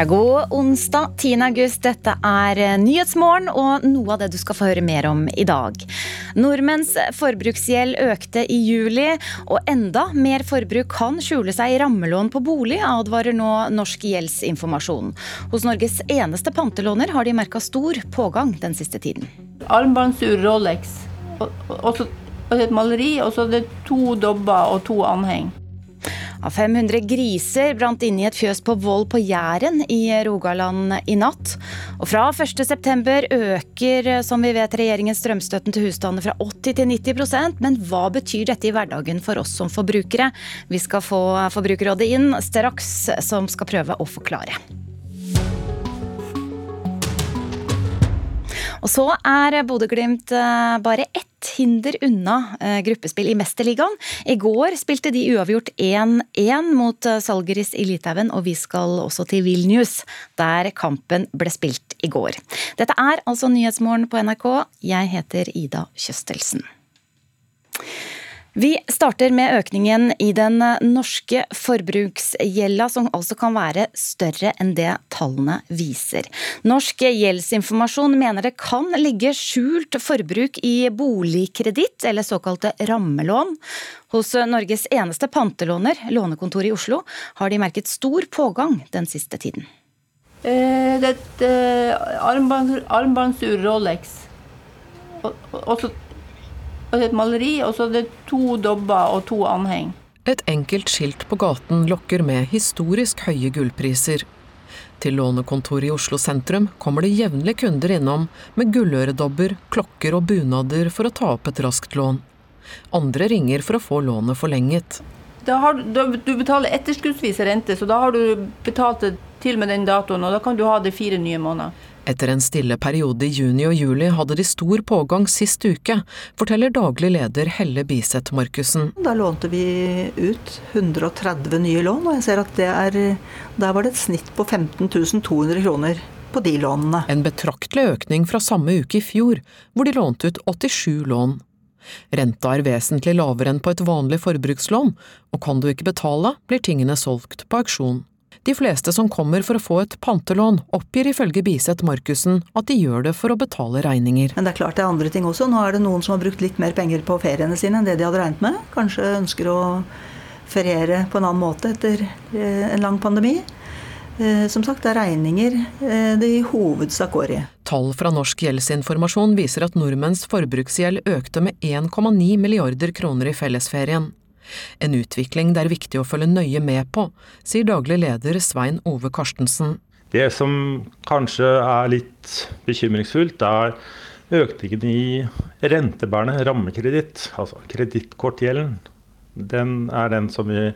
Ja, god onsdag 10. august. Dette er eh, Nyhetsmorgen og noe av det du skal få høre mer om i dag. Nordmenns forbruksgjeld økte i juli, og enda mer forbruk kan skjule seg i rammelån på bolig, advarer nå Norsk gjeldsinformasjon. Hos Norges eneste pantelåner har de merka stor pågang den siste tiden. Armbåndsur, Rolex, og, og, og, og et maleri, og så er det to dobber og to anheng. Av 500 griser brant inne i et fjøs på Voll på Jæren i Rogaland i natt. Og fra 1.9 øker, som vi vet, regjeringens strømstøtten til husstander fra 80 til 90% Men hva betyr dette i hverdagen for oss som forbrukere? Vi skal få Forbrukerrådet inn straks, som skal prøve å forklare. Og så er Bodø-Glimt eh, bare ett hinder unna eh, gruppespill i Mesterligaen. I går spilte de uavgjort 1-1 mot eh, Salgeris i Litauen, og vi skal også til Vilnius, der kampen ble spilt i går. Dette er altså Nyhetsmorgen på NRK. Jeg heter Ida Kjøstelsen. Vi starter med økningen i den norske forbruksgjelda, som altså kan være større enn det tallene viser. Norsk gjeldsinformasjon mener det kan ligge skjult forbruk i boligkreditt, eller såkalte rammelån. Hos Norges eneste pantelåner, Lånekontoret i Oslo, har de merket stor pågang den siste tiden. Eh, det er et armband, Rolex, og, og, og, så, et maleri, og så er det to dobber og to anheng. Et enkelt skilt på gaten lokker med historisk høye gullpriser. Til lånekontoret i Oslo sentrum kommer det jevnlig kunder innom med gulløredobber, klokker og bunader for å ta opp et raskt lån. Andre ringer for å få lånet forlenget. Da har, du- da, du betaler etterskuddsvis rente, så da har du betalt det til med den datoen, og da kan du ha det fire nye måneder. Etter en stille periode i juni og juli hadde de stor pågang sist uke, forteller daglig leder Helle Biseth Markussen. Da lånte vi ut 130 nye lån, og jeg ser at det er, der var det et snitt på 15 200 kroner på de lånene. En betraktelig økning fra samme uke i fjor, hvor de lånte ut 87 lån. Renta er vesentlig lavere enn på et vanlig forbrukslån, og kan du ikke betale, blir tingene solgt på auksjon. De fleste som kommer for å få et pantelån, oppgir ifølge Biseth Markussen at de gjør det for å betale regninger. Men det er klart det er andre ting også. Nå er det noen som har brukt litt mer penger på feriene sine enn det de hadde regnet med. Kanskje ønsker å feriere på en annen måte etter eh, en lang pandemi. Eh, Som sagt, det er regninger eh, det i hovedsak går i. Tall fra Norsk gjeldsinformasjon viser at nordmenns forbruksgjeld økte med 1,9 milliarder kroner i fellesferien. En utvikling det er viktig å følge nøye med på, sier daglig leder Svein Ove Karstensen. Det som kanskje er litt bekymringsfullt, er økningen i rentebærende rammekreditt, altså kredittkortgjelden. Den er den som vi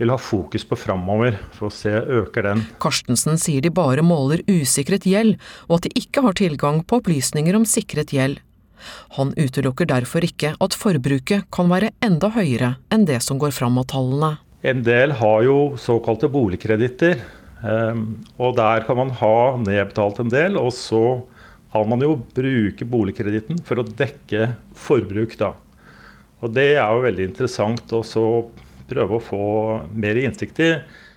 vil ha fokus på framover, for å se øker den. Karstensen sier de bare måler usikret gjeld, og at de ikke har tilgang på opplysninger om sikret gjeld. Han utelukker derfor ikke at forbruket kan være enda høyere enn det som går fram av tallene. En del har jo såkalte boligkreditter, eh, og der kan man ha nedbetalt en del, og så kan man jo bruke boligkreditten for å dekke forbruk, da. Og det er jo veldig interessant å prøve å få mer innsikt i.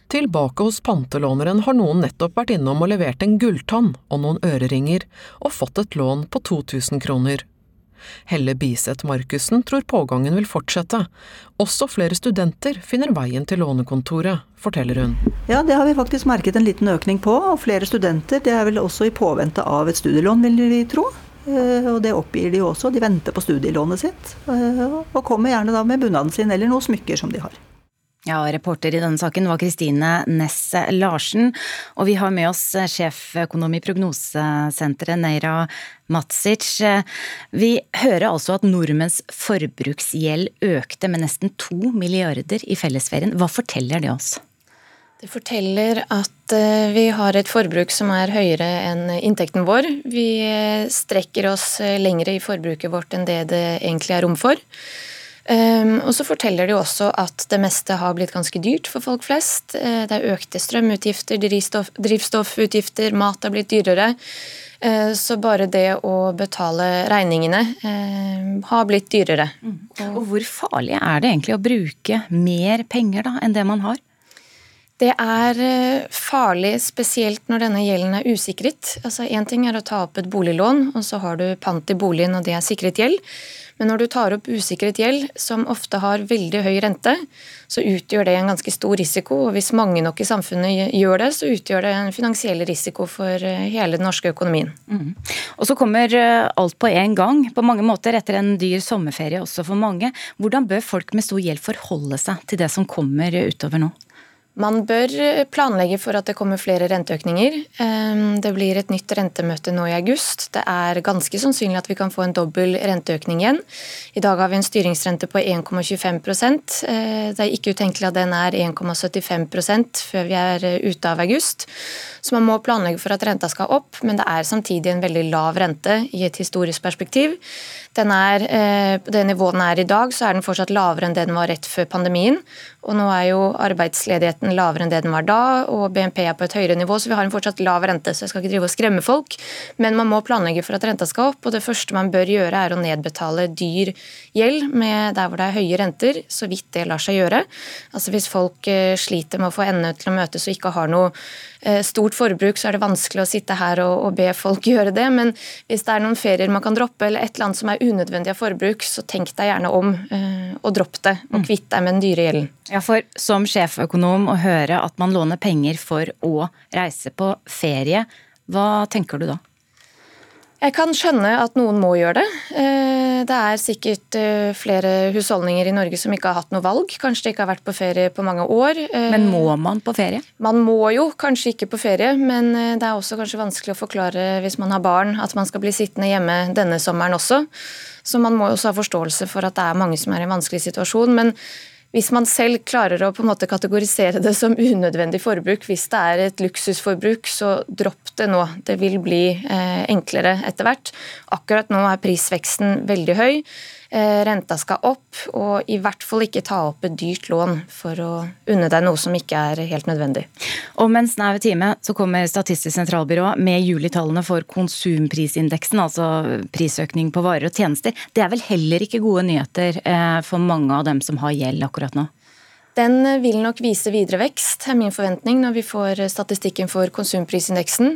Tilbake hos pantelåneren har noen nettopp vært innom og levert en gulltann og noen øreringer, og fått et lån på 2000 kroner. Helle Biseth Markussen tror pågangen vil fortsette. Også flere studenter finner veien til lånekontoret, forteller hun. Ja, det har vi faktisk merket en liten økning på. Og flere studenter. Det er vel også i påvente av et studielån, vil vi tro. Eh, Og det oppgir de jo også. De venter på studielånet sitt. eh, Og kommer gjerne da med bunaden sin eller noen smykker som de har. Ja, Reporter i denne saken var Kristine Næss Larsen. Og vi har med oss sjeføkonom i Prognosesenteret, Neira Matsic. Vi hører altså at nordmenns forbruksgjeld økte med nesten to milliarder i fellesferien. Hva forteller det oss? Det forteller at eh, vi har et forbruk som er høyere enn inntekten vår. Vi eh, strekker oss eh, lengre i forbruket vårt enn det det egentlig er rom for. Um, og så forteller de også at det meste har blitt ganske dyrt for folk flest. Uh, det er økte strømutgifter, drivstoff, drivstoffutgifter, mat har blitt dyrere. Uh, så bare det å betale regningene uh, har blitt dyrere. Mm. Og hvor farlig er det egentlig å bruke mer penger da enn det man har? Det er farlig spesielt når denne gjelden er usikret. Altså ting er å ta opp et boliglån, og så har du pant i boligen, og det er sikret gjeld. Men når du tar opp usikret gjeld, som ofte har veldig høy rente, så utgjør det en ganske stor risiko. Og hvis mange nok i samfunnet gjør det, så utgjør det en finansiell risiko for eh, hele den norske økonomien. Mm. Og så kommer eh, alt på en gang, på mange måter etter en dyr sommerferie også for mange. Hvordan bør folk med stor gjeld forholde seg til det som kommer utover nå? Man bør planlegge for at det kommer flere renteøkninger. Ehm, det blir et nytt rentemøte nå i august. Det er ganske sannsynlig at vi kan få en dobbel renteøkning igjen. I dag har vi en styringsrente på 1,25 eh, Det er ikke utenkelig at den er 1,75% før vi er eh, ute av august. Så man må planlegge for at renta skal opp, men det er samtidig en veldig lav rente i et historisk perspektiv. Den er, eh, på det nivået den er i dag, så er den fortsatt lavere enn det den var rett før pandemien. Og nå er jo arbeidsledigheten lavere enn det den var da, og BNP er på et høyere nivå, så vi har en fortsatt lav rente. Så jeg skal ikke drive og skremme folk, men man må planlegge for at renta skal opp. Og det første man bør gjøre, er å nedbetale dyr gjeld med der hvor det er høye renter, så vidt det lar seg gjøre. Altså hvis folk eh, sliter med å få endene til å møtes og ikke har noe eh, stort forbruk, så er det vanskelig å sitte her og, og be folk gjøre det. Men hvis det er noen ferier man kan droppe, eller et eller annet som er unødvendig av forbruk, så tenk deg gjerne om eh, og dropp det, og mm. kvitt deg med den dyre gjelden. Ja, for Som sjeføkonom å høre at man låner penger for å reise på ferie, hva tenker du da? Jeg kan skjønne at noen må gjøre det. Eh, det er sikkert eh, flere husholdninger i Norge som ikke har hatt noe valg. Kanskje de ikke har vært på ferie på mange år. Eh, men må man på ferie? Man må jo kanskje ikke på ferie, men det er også kanskje vanskelig å forklare hvis man har barn at man skal bli sittende hjemme denne sommeren også. Så man må også ha forståelse for at det er mange som er i en vanskelig situasjon. men hvis man selv klarer å på en måte kategorisere det som unødvendig forbruk, hvis det er et luksusforbruk, så dropp det nå. Det vil bli eh, enklere etter hvert. Akkurat nå er prisveksten veldig høy. Eh, renta skal opp, og i hvert fall ikke ta opp et dyrt lån for å unne deg noe som ikke er helt nødvendig. Om en snau time så kommer Statistisk sentralbyrå med julitallene for konsumprisindeksen, altså prisøkning på varer og tjenester. Det er vel heller ikke gode nyheter eh, for mange av dem som har gjeld akkurat nå? Den vil nok vise videre vekst, er min forventning, når vi får statistikken for konsumprisindeksen.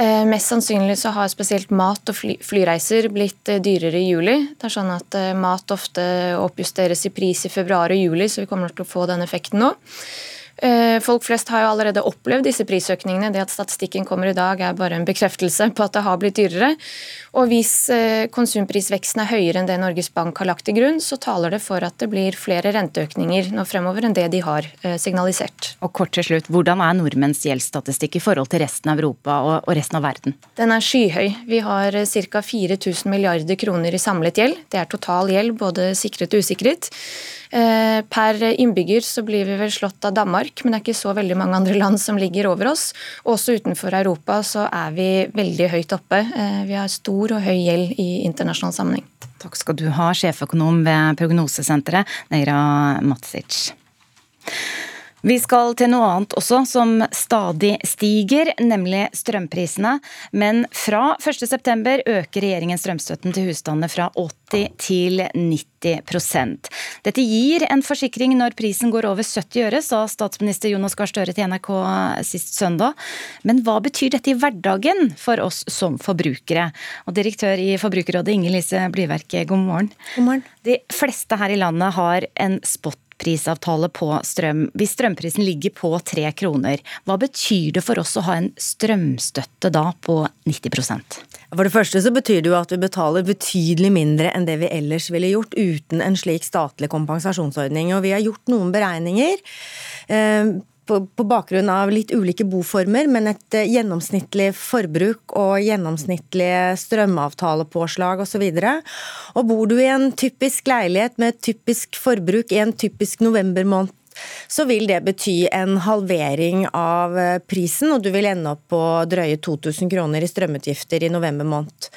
Eh, mest sannsynlig så har spesielt mat og fly flyreiser blitt eh, dyrere i juli. Det er sånn at eh, mat ofte oppjusteres i pris i februar og juli, så vi kommer til å få den effekten nå. Eh, folk flest har jo allerede opplevd disse prisøkningene. Det at statistikken kommer i dag er bare en bekreftelse på at det har blitt dyrere. Og hvis eh, konsumprisveksten er høyere enn det Norges Bank har lagt til grunn, så taler det for at det blir flere renteøkninger nå fremover enn det de har eh, signalisert. Og kort til slutt, Hvordan er nordmenns gjeldsstatistikk i forhold til resten av Europa og resten av verden? Den er skyhøy. Vi har ca. 4000 milliarder kroner i samlet gjeld. Det er total gjeld, både sikret og usikret. Eh, per innbygger så blir vi vel slått av Danmark, men det er ikke så veldig mange andre land som ligger over oss. Også utenfor Europa så er vi veldig høyt oppe. Eh, vi har stor og høy gjeld i internasjonal sammenheng. Takk skal du ha, sjeføkonom ved Prognosesenteret, Neira Matsic. Vi skal til noe annet også som stadig stiger, nemlig strømprisene. Men fra 1.9 øker regjeringen strømstøtten til husstandene fra 80 til 90% Dette gir en forsikring når prisen går over 70 øre, sa statsminister Jonas Gahr Støre til NRK sist søndag. Men hva betyr dette i hverdagen for oss som forbrukere? Og direktør i Forbrukerrådet Inger Lise Blyverk, god morgen. God morgen. De fleste her i landet har en spot prisavtale på strøm. Hvis strømprisen ligger på tre kroner, hva betyr det for oss å ha en strømstøtte da på 90% For det første så betyr det jo at vi betaler betydelig mindre enn det vi ellers ville gjort uten en slik statlig kompensasjonsordning. Og vi har gjort noen beregninger. Eh, på, på, bakgrunn av litt ulike boformer, men et uh, gjennomsnittlig forbruk og gjennomsnittlige strømavtalepåslag osv. Og, og bor du i en typisk leilighet med et typisk forbruk i en typisk novembermåned så vil det bety en halvering av eh, prisen, og du vil ende opp på drøye 2000 kroner i strømutgifter i november måned.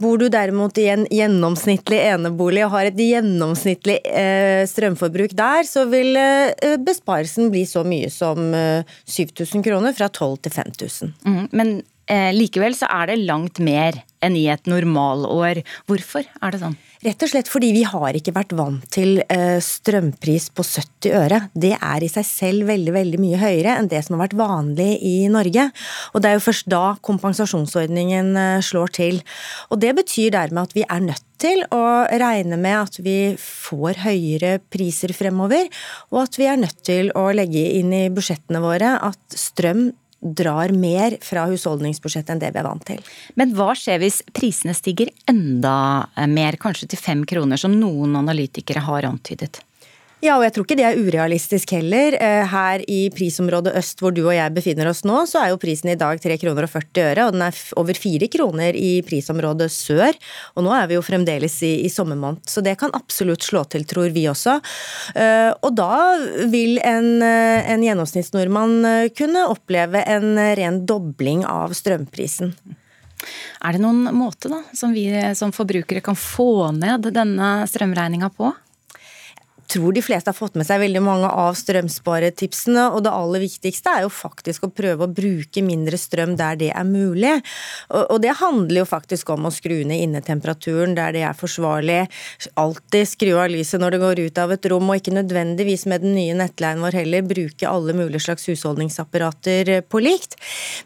Bor du derimot i en gjennomsnittlig enebolig og har et gjennomsnittlig eh, strømforbruk der, så vil eh, besparelsen bli så mye som 7000 kroner, fra 12 til 5000. Mm, men likevel så er det langt mer enn i et normalår. Hvorfor er det sånn? Rett og slett fordi vi har ikke vært vant til eh, strømpris på 70 øre. Det er i seg selv veldig veldig mye høyere enn det som har vært vanlig i Norge. Og Det er jo først da kompensasjonsordningen eh, slår til. Og Det betyr dermed at vi er nødt til å regne med at vi får høyere priser fremover, og at vi er nødt til å legge inn i budsjettene våre at strøm drar mer fra husholdningsbudsjettet enn det vi er vant til. Men hva skjer hvis prisene stiger enda mer, kanskje til fem kroner, som noen analytikere har antydet? Ja, og jeg tror ikke det er urealistisk heller. Eh, her i prisområdet øst hvor du og jeg befinner oss nå, så er jo prisen i dag 3 kroner og 40 øre, og den er over 4 kroner i prisområdet sør. Og nå er vi jo fremdeles i, i sommermåned, så det kan absolutt slå til, tror vi også. Eh, og da vil en, eh, en gjennomsnittsnordmann kunne oppleve en ren dobling av strømprisen. Er det noen måte da, som vi som forbrukere kan få ned denne strømregninga på? Tror de fleste har fått med seg veldig mange av strømsparetipsene, og det aller viktigste er jo faktisk å prøve å bruke mindre strøm der det er mulig. Og det handler jo faktisk om å skru ned innetemperaturen der det er forsvarlig. Alltid skru av lyset når det går ut av et rom, og ikke nødvendigvis med den nye nettleien vår heller bruke alle mulige slags husholdningsapparater på likt.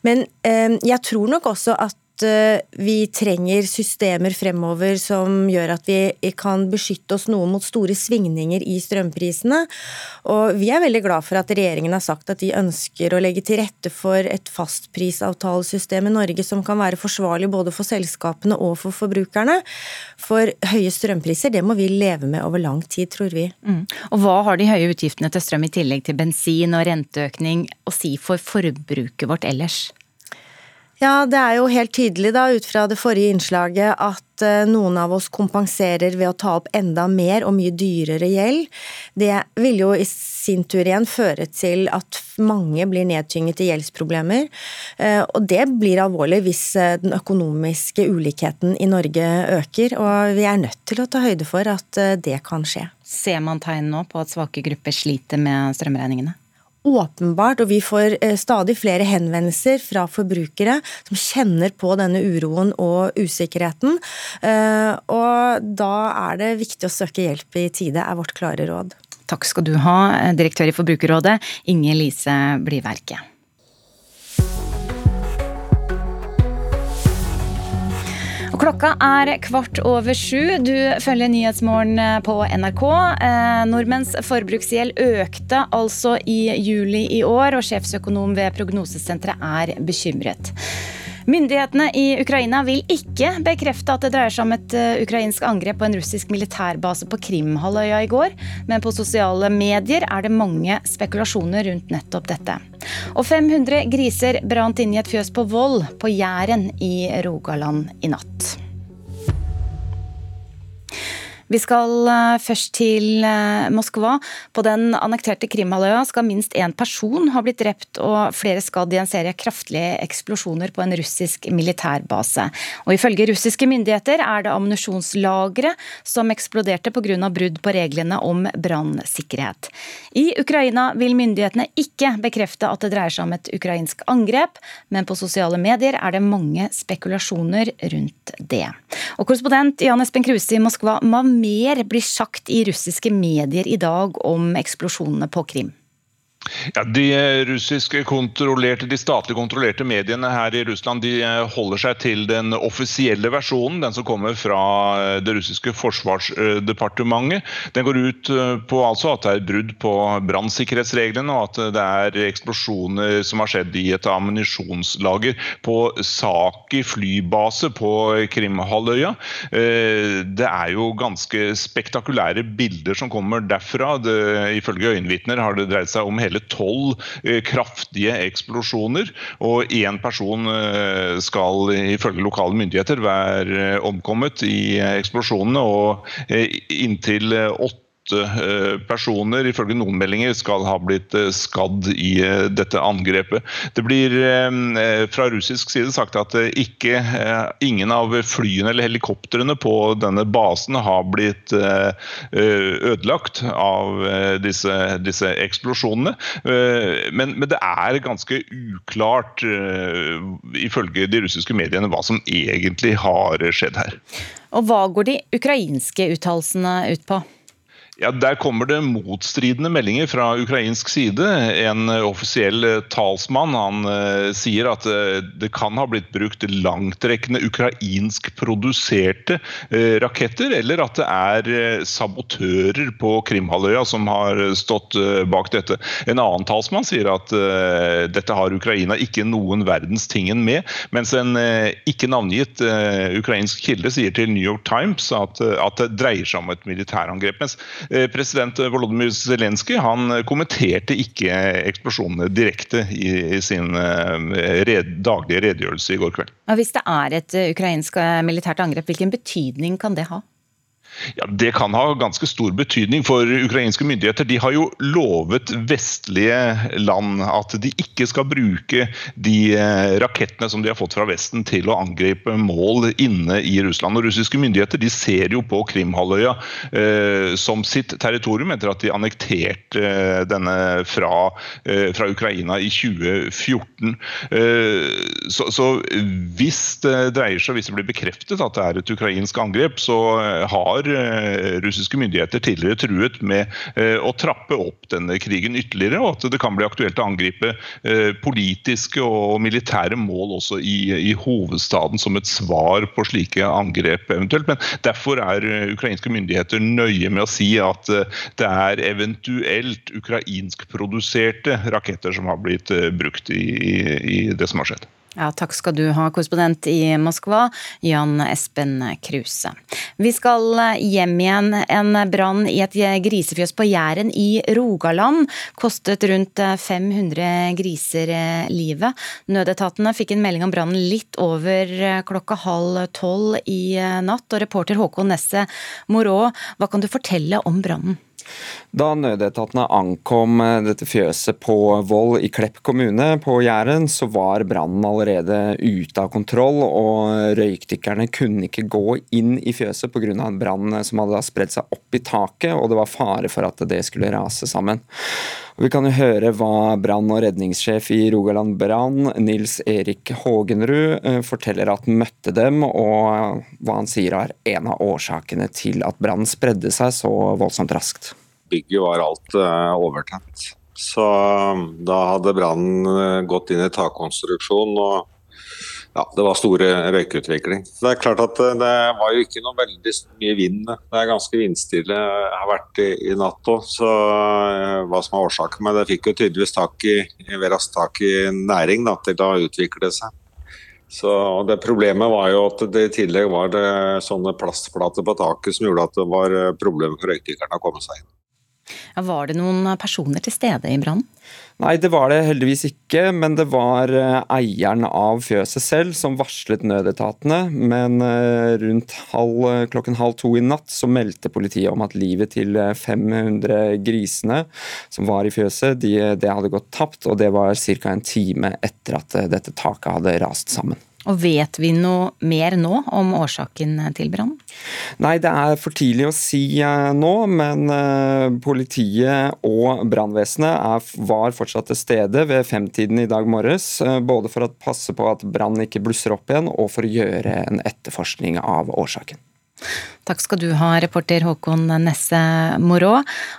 Men eh, jeg tror nok også at Eh, vi trenger systemer fremover som gjør at vi kan beskytte oss noe mot store svingninger i strømprisene. Og vi er veldig glad for at regjeringen har sagt at de ønsker å legge til rette for et fastprisavtalesystem i Norge som kan være forsvarlig både for selskapene og for forbrukerne. For høye strømpriser det må vi leve med over lang tid, tror vi. Mm. Og Hva har de høye utgiftene til strøm i tillegg til bensin og renteøkning å si for forbruket vårt ellers? Ja, det er jo helt tydelig da, ut fra det forrige innslaget at eh, noen av oss kompenserer ved å ta opp enda mer og mye dyrere gjeld. Det vil jo i sin tur igjen føre til at mange blir nedtynget i gjeldsproblemer. Eh, og det blir alvorlig hvis eh, den økonomiske ulikheten i Norge øker, og vi er nødt til å ta høyde for at det kan skje. Ser man tegn nå på at svake grupper sliter med strømregningene? Åpenbart, og vi får eh, stadig flere henvendelser fra forbrukere som kjenner på denne uroen og usikkerheten. Eh, og da er det viktig å søke hjelp i tide, er vårt klare råd. Takk skal du ha, direktør i Forbrukerrådet, Inge Lise Klokka er kvart over sju. Du følger Nyhetsmorgen eh, på NRK. Eh, nordmenns forbruksgjeld økte altså i juli i år, og sjefsøkonom ved Prognosesenteret er bekymret. Myndighetene i Ukraina vil ikke bekrefte at det dreier seg om et eh, ukrainsk angrep på en russisk militærbase på Krimhalvøya i går, men på sosiale medier er det mange spekulasjoner rundt nettopp dette. Og 500 griser brant inn i et fjøs på Voll på Jæren i Rogaland i natt. Vi skal eh, først til eh, Moskva. På den annekterte Krimhalvøya skal minst én person ha blitt drept og flere skadd i en serie kraftige eksplosjoner på en russisk militærbase. Og Ifølge russiske myndigheter er det ammunisjonslagre som eksploderte pga. brudd på reglene om brannsikkerhet. I Ukraina vil myndighetene ikke bekrefte at det dreier seg om et ukrainsk angrep, men på sosiale medier er det mange spekulasjoner rundt det. Og Korrespondent Jan Espen Kruse i Moskva, hva mer blir sagt i russiske medier i dag om eksplosjonene på Krim? Ja, De russiske kontrollerte, de statlig kontrollerte mediene her i Russland de eh, holder seg til den offisielle versjonen, den som kommer fra eh, det russiske forsvarsdepartementet. Den går ut eh, på altså at det er brudd på brannsikkerhetsreglene, og at det er eksplosjoner som har skjedd i et ammunisjonslager på Saki flybase på Krimhalvøya. Det er jo ganske spektakulære bilder som kommer derfra. Det, ifølge øyenvitner har det dreid seg om hele hele tolv eh, kraftige eksplosjoner. Og én person eh, skal ifølge lokale myndigheter være omkommet i eksplosjonene. og eh, inntil åtte åtte personer, ifølge noen meldinger, skal ha blitt skadd i dette angrepet. Det blir fra russisk side sagt at ikke, ingen av flyene eller helikoptrene på denne basen har blitt ødelagt av disse, disse eksplosjonene. Men, men, det er ganske uklart, ifølge de russiske mediene, hva som egentlig har skjedd her. Og Hva går de ukrainske uttalelsene ut på? Ja, Der kommer det motstridende meldinger fra ukrainsk side. En offisiell eh, talsmann han uh, sier at det kan ha blitt brukt langtrekkende ukrainsk produserte uh, raketter, eller at det er sabotører på Krimhalvøya som har stått bak dette. En annen talsmann sier at dette har Ukraina ikke noen verdens tingen med, mens en ikke navngitt ukrainsk kilde sier til New York Times at, det dreier seg om et militærangrep. mens Eh, president Volodymyr Zelenskyj kommenterte ikke eksplosjonene direkte i sin eh, red, daglige redegjørelse i går kveld. Hvis det er et eh, ukrainsk militært angrep, hvilken betydning kan det ha? Ja, Det kan ha ganske stor betydning for ukrainske myndigheter. De har jo lovet vestlige land at de ikke skal bruke de eh, rakettene som de har fått fra Vesten til å angripe mål inne i Russland. Og Russiske myndigheter de ser jo på Krimhalvøya eh, som sitt territorium etter at de annekterte eh, denne fra, eh, fra, Ukraina i 2014. Eh, så, så, hvis det dreier seg, hvis det blir bekreftet at det er et ukrainsk angrep, så eh, har russiske myndigheter tidligere truet med eh, å trappe opp denne krigen ytterligere, og at det kan bli aktuelt å angripe eh, politiske og militære mål også i, i hovedstaden som et svar på slike angrep eventuelt. Men derfor er ukrainske myndigheter nøye med å si at det er eventuelt ukrainskproduserte raketter som har blitt brukt i, i, i det som har skjedd. Ja, takk skal du ha, korrespondent i Moskva, Jan Espen Kruse. Vi skal hjem igjen. En brann i et grisefjøs på Jæren i Rogaland kostet rundt 500 griser livet. Nødetatene fikk en melding om brannen litt over klokka halv tolv i natt. Og reporter Håkon Nesse Morå, hva kan du fortelle om brannen? Da nødetatene ankom eh, dette fjøset på Voll i Klepp kommune på Jæren, så var brannen allerede ute av kontroll, og røykdykkerne kunne ikke gå inn i fjøset pga. en brann som hadde spredd seg opp i taket, og det var fare for at det skulle rase sammen. Vi kan jo høre hva brann- og redningssjef i Rogaland Brann, Nils Erik Hågenrud, eh, forteller at han møtte dem, og hva han sier er en av årsakene til at brannen spredde seg så voldsomt raskt bygget var alt uh, overtent. Så um, da hadde brannen uh, gått inn i takkonstruksjonen og ja, det var store røykutvikling. Det er klart at uh, det var jo ikke noe veldig mye vind. Det er ganske vindstille jeg har vært i, i natt òg, så hva som er årsaken. Men det fikk jo tydeligvis tak i, raskt tak i næring da, til å utvikle seg. Så det Problemet var jo at det i tillegg var det sånne plastplater på taket som gjorde at det var problemer for røykdykkerne å komme seg inn. Var det noen personer til stede i brannen? Nei, det var det heldigvis ikke, men det var eh, eieren av fjøset selv som varslet nødetatene. Men eh, rundt halv, klokken halv to i natt så meldte politiet om at livet til 500 eh, grisene som var i fjøset, de, hadde gått tapt. Og det var ca. en time etter at dette taket hadde rast sammen. Og Vet vi noe mer nå om årsaken til brannen? Nei, det er for tidlig å si eh, nå, men eh, politiet og brannvesenet var fortsatt til stede ved femtiden i dag morges. Eh, både for å passe på at brannen ikke blusser opp igjen, og for å gjøre en etterforskning av årsaken. Takk skal du ha, reporter Håkon Nesse Morå.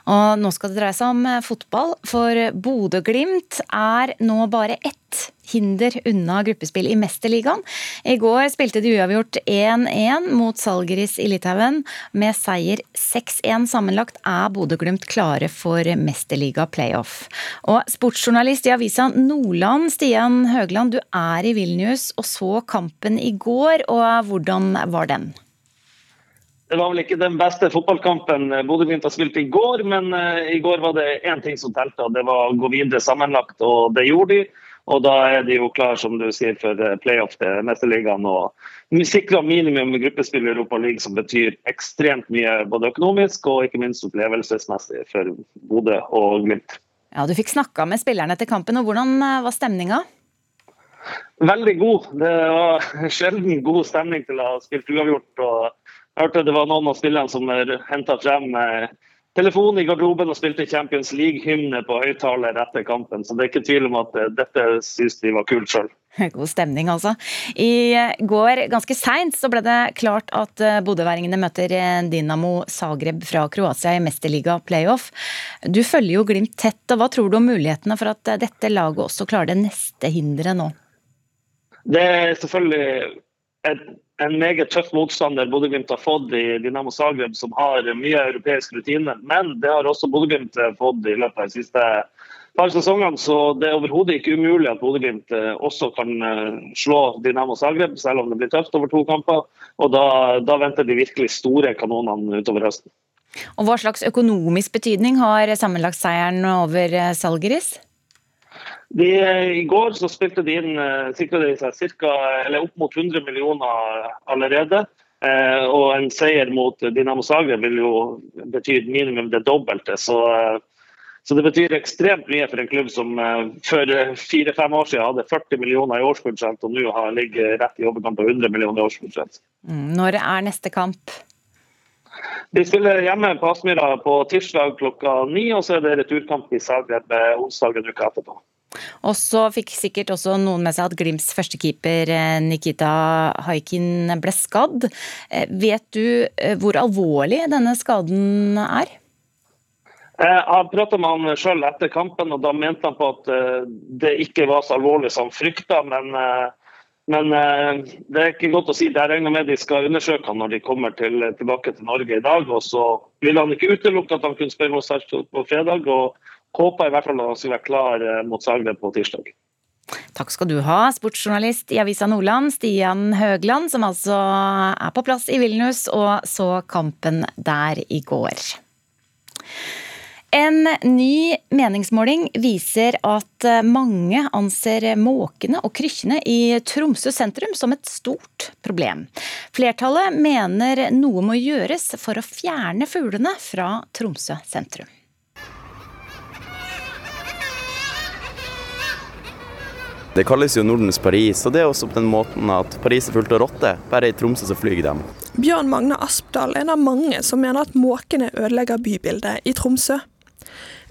Og nå skal det dreie seg om fotball, for Bodø-Glimt er nå bare ett hinder unna gruppespill i Mesterligaen. I går spilte de uavgjort 1-1 mot Salgeris i Litauen. Med seier 6-1 sammenlagt er Bodø-Glimt klare for Mesterliga playoff. Og sportsjournalist i avisa Nordland, Stian Høgland, du er i Vilnius og så kampen i går, og hvordan var den? Det var vel ikke den beste fotballkampen Bodø-Glimt har spilt i går, men uh, i går var det én ting som telte, og det var å gå videre sammenlagt. Og det gjorde de. Og da er de jo klar som du sier, for eh, playoff til Mesterligaen. Og sikra minimum gruppespill i Europa League, som betyr ekstremt mye både økonomisk og ikke minst opplevelsesmessig for Bodø og Glimt. Ja, Du fikk snakka med spillerne etter kampen, og hvordan eh, var stemninga? Veldig god. Det var sjelden god stemning til å ha spilt uavgjort. og Jeg hørte det var noen av spillerne som henta frem telefonen i garderoben og spilte Champions League-hymne på høyttaler etter kampen. Så det er ikke tvil om at eh, dette syns de var kult sjøl. God stemning, altså. I går, ganske seint, så ble det klart at eh, bodøværingene møter Dynamo Dinamo Zagreb fra Kroatia i Mesterliga playoff. Du følger jo Glimt tett, og hva tror du om mulighetene for at dette laget også klarer det neste hinderet nå? Det er selvfølgelig et en meget tøff motstander Bodø-Glimt har fått i Dinamo Zagreb, som har mye europeisk rutine. Men det har også Bodø-Glimt fått i løpet av de siste par sesongene. Så det er overhodet ikke umulig at Bodø-Glimt eh, også kan eh, slå Dinamo Zagreb, selv om det blir tøft over to kamper. Og da, da venter de virkelig store kanonene utover høsten. Og Hva slags økonomisk betydning har sammenlagtseieren over eh, Salgeris? De, I går så spilte de inn eh, sikra de seg cirka, eller opp mot 100 millioner allerede. Eh, og en seier mot Dinamo Zagreb vil jo bety minimum det dobbelte. Så, eh, så, det betyr ekstremt mye for en klubb som eh, for fire-fem år siden hadde 40 millioner i årsbudsjett, og nå har ligger rett i overkant av 100 millioner i årsbudsjett. Mm, når er neste kamp? De spiller hjemme på Aspmyra på tirsdag klokka ni, og så er det returkamp i Zagreb onsdag en uke etterpå. Og så fikk sikkert også noen med seg at Glimts førstekeeper eh, Nikita Haikin ble skadd. Eh, vet du eh, hvor alvorlig denne skaden er? Jeg har prata med han sjøl etter kampen, og da mente han på at det ikke var så alvorlig som frykta. Men, men, det er ikke godt å si. Jeg regner med de skal undersøke han når de kommer til, tilbake til Norge i dag. Og så ville han ikke utelukke at han kunne spørre oss her på fredag. og håper i hvert fall at skal være klar eh, mot Zagreb på tirsdag. Takk skal du ha, sportsjournalist i Avisa Nordland, Stian Høgland, som altså er på plass i Vilnius og så kampen der i går. En ny meningsmåling viser at mange anser måkene og krykkjene i Tromsø sentrum som et stort problem. Flertallet mener noe må gjøres for å fjerne fuglene fra Tromsø sentrum. Det kalles jo Nordens Paris, og det er også på den måten at Paris er fullt av rotter. Bare i Tromsø så flyr de. Bjørn Magne Aspdal er en av mange som mener at måkene ødelegger bybildet i Tromsø.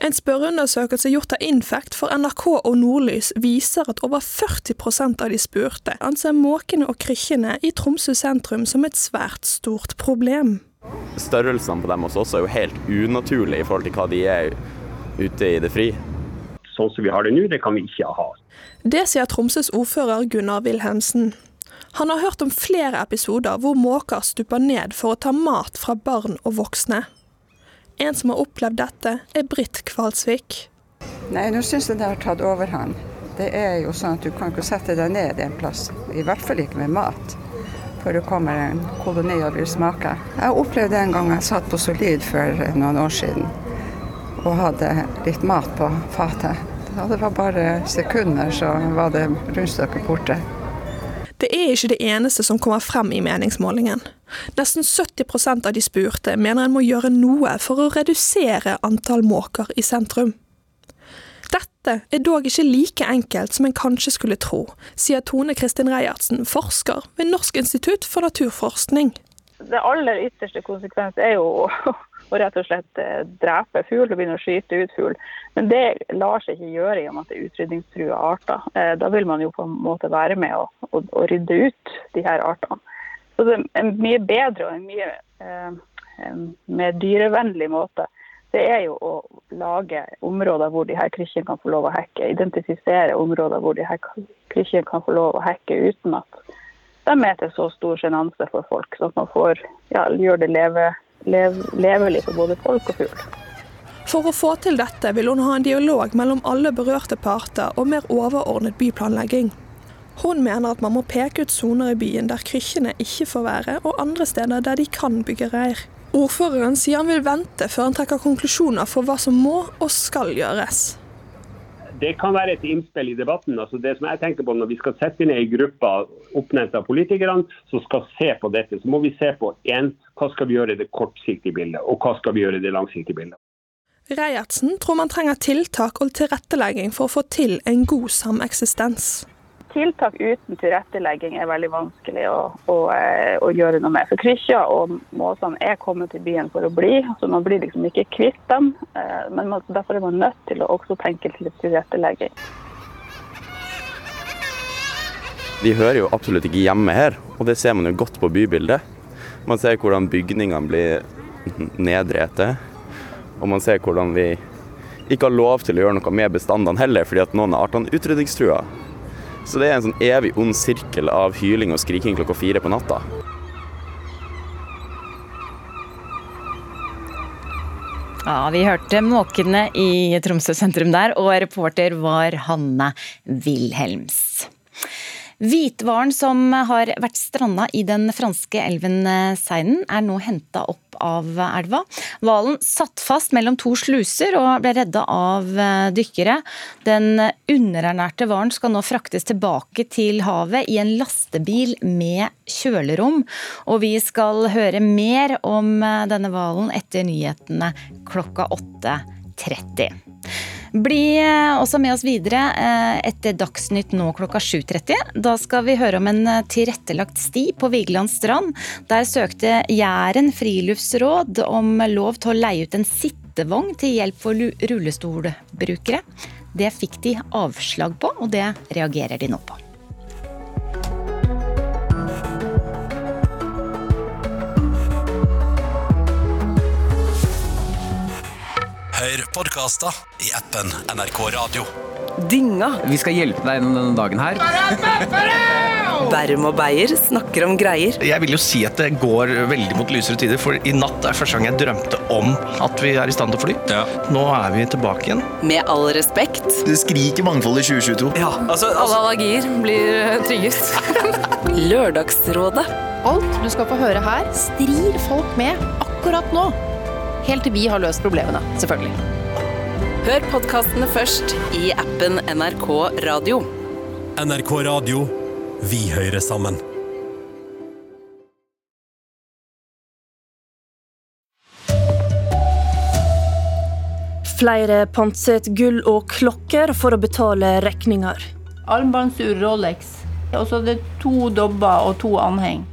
En spørreundersøkelse gjort av Infact for NRK og Nordlys viser at over 40% av de spurte anser måkene og krykkjene i Tromsø sentrum som et svært stort problem. Størrelsene på dem hos oss er jo helt unaturlige i forhold til hva de er ute i det fri. Sånn som vi har det nå, det kan vi ikke ha. Det sier Tromsøs ordfører Gunnar Wilhelmsen. Han har hørt om flere episoder hvor måker stuper ned for å ta mat fra barn og voksne. En som har opplevd dette, er Britt Kvalsvik. Nei, nå syns jeg det har tatt overhånd. Det er jo sånn at du kan ikke sette deg ned en plass, i hvert fall ikke med mat, før det kommer en koloni og vil smake. Jeg opplevde en gang jeg satt på Solid for noen år siden og hadde litt mat på fatet. Ja, det var bare sekunder, så var det rundstykket borte. Det er ikke det eneste som kommer frem i meningsmålingen. Nesten 70% av de spurte mener en må gjøre noe for å redusere antall måker i sentrum. Dette er dog ikke like enkelt som en kanskje skulle tro, sier Tone Kristin Reiertsen, forsker ved Norsk institutt for naturforskning. Det aller ytterste konsekvens er jo og rett og slett eh, drepe fugl og begynne å skyte ut fugl. Men det lar seg ikke gjøre i og med at det er utrydningstrua arter. Eh, da vil man jo på en måte være med å, å, å rydde ut de her artene. Så det er en mye bedre og en mye eh, mer dyrevennlig måte det er jo å lage områder hvor de her krykkjene kan få lov å hekke. Identifisere områder hvor de her krykkjene kan få lov å hekke uten at de er til så stor sjenanse for folk. Sånn at man får ja, gjøre det leve, lev, levelig for både folk og fugl. For å få til dette vil hun ha en dialog mellom alle berørte parter og mer overordnet byplanlegging. Hun mener at man må peke ut soner i byen der krykkjene ikke får være, og andre steder der de kan bygge reir. Ordføreren sier han vil vente før han trekker konklusjoner for hva som må og skal gjøres. Det kan være et innspill i debatten. Altså det som jeg tenker på Når vi skal sette ned ei gruppe oppnevnt av politikerne som skal se på dette, så må vi se på en, hva skal vi gjøre i det kortsiktige bildet, og hva skal vi gjøre i det langsiktige bildet. Reiertsen tror man trenger tiltak og tilrettelegging for å få til en god sameksistens tiltak uten tilrettelegging er veldig vanskelig å, å, eh, å gjøre noe med. For krykkja og måsene er kommet til byen for å bli. så Man blir liksom ikke kvitt dem. Eh, men man, derfor er man nødt til å også tenke til tilrettelegging. De hører jo absolutt ikke hjemme her, og det ser man jo godt på bybildet. Man ser hvordan bygningene blir nedrete, og man ser hvordan vi ikke har lov til å gjøre noe med bestandene heller, fordi at noen av artene er utrydningstrua. Så det er en sånn evig ond sirkel av hyling og skriking klokka fire på natta. Ja, Vi hørte måkene i Tromsø sentrum der, og reporter var Hanne Wilhelms. Hvithvaren som har vært stranda i den franske elven Seinen, er nå henta opp av elva. Hvalen satt fast mellom to sluser og ble redda av eh, dykkere. Den underernærte hvalen skal nå fraktes tilbake til havet i en lastebil med kjølerom. Og vi skal høre mer om eh, denne hvalen etter nyhetene klokka 8.30. Bli eh, også med oss videre eh, etter Dagsnytt nå klokka 7.30. Da skal vi høre om en eh, tilrettelagt sti på Vigeland strand. Der søkte Jæren friluftsråd om lov til å leie ut en sittevogn til hjelp for rullestolbrukere. Det fikk de avslag på, og det reagerer de nå på. Hør podkaster i appen NRK Radio. Dynga. Vi skal hjelpe deg gjennom denne dagen her. Bærum og Beyer snakker om greier. Jeg vil jo si at det går veldig mot lysere tider, for i natt er første gang jeg drømte om at vi er i stand til å fly. Ja. Nå er vi tilbake igjen. Med all respekt. Det skriker mangfold i 2022. Ja, altså, altså... Alle allergier blir tryggest. Lørdagsrådet. Alt du skal få høre her, strir folk med akkurat nå. Helt til vi har løst problemene, selvfølgelig. Hør podkastene først i appen NRK Radio. NRK Radio. Vi hører sammen. Flere pantset gull og klokker for å betale regninger. Armbåndsur Rolex. Og så det to dobber og to anheng.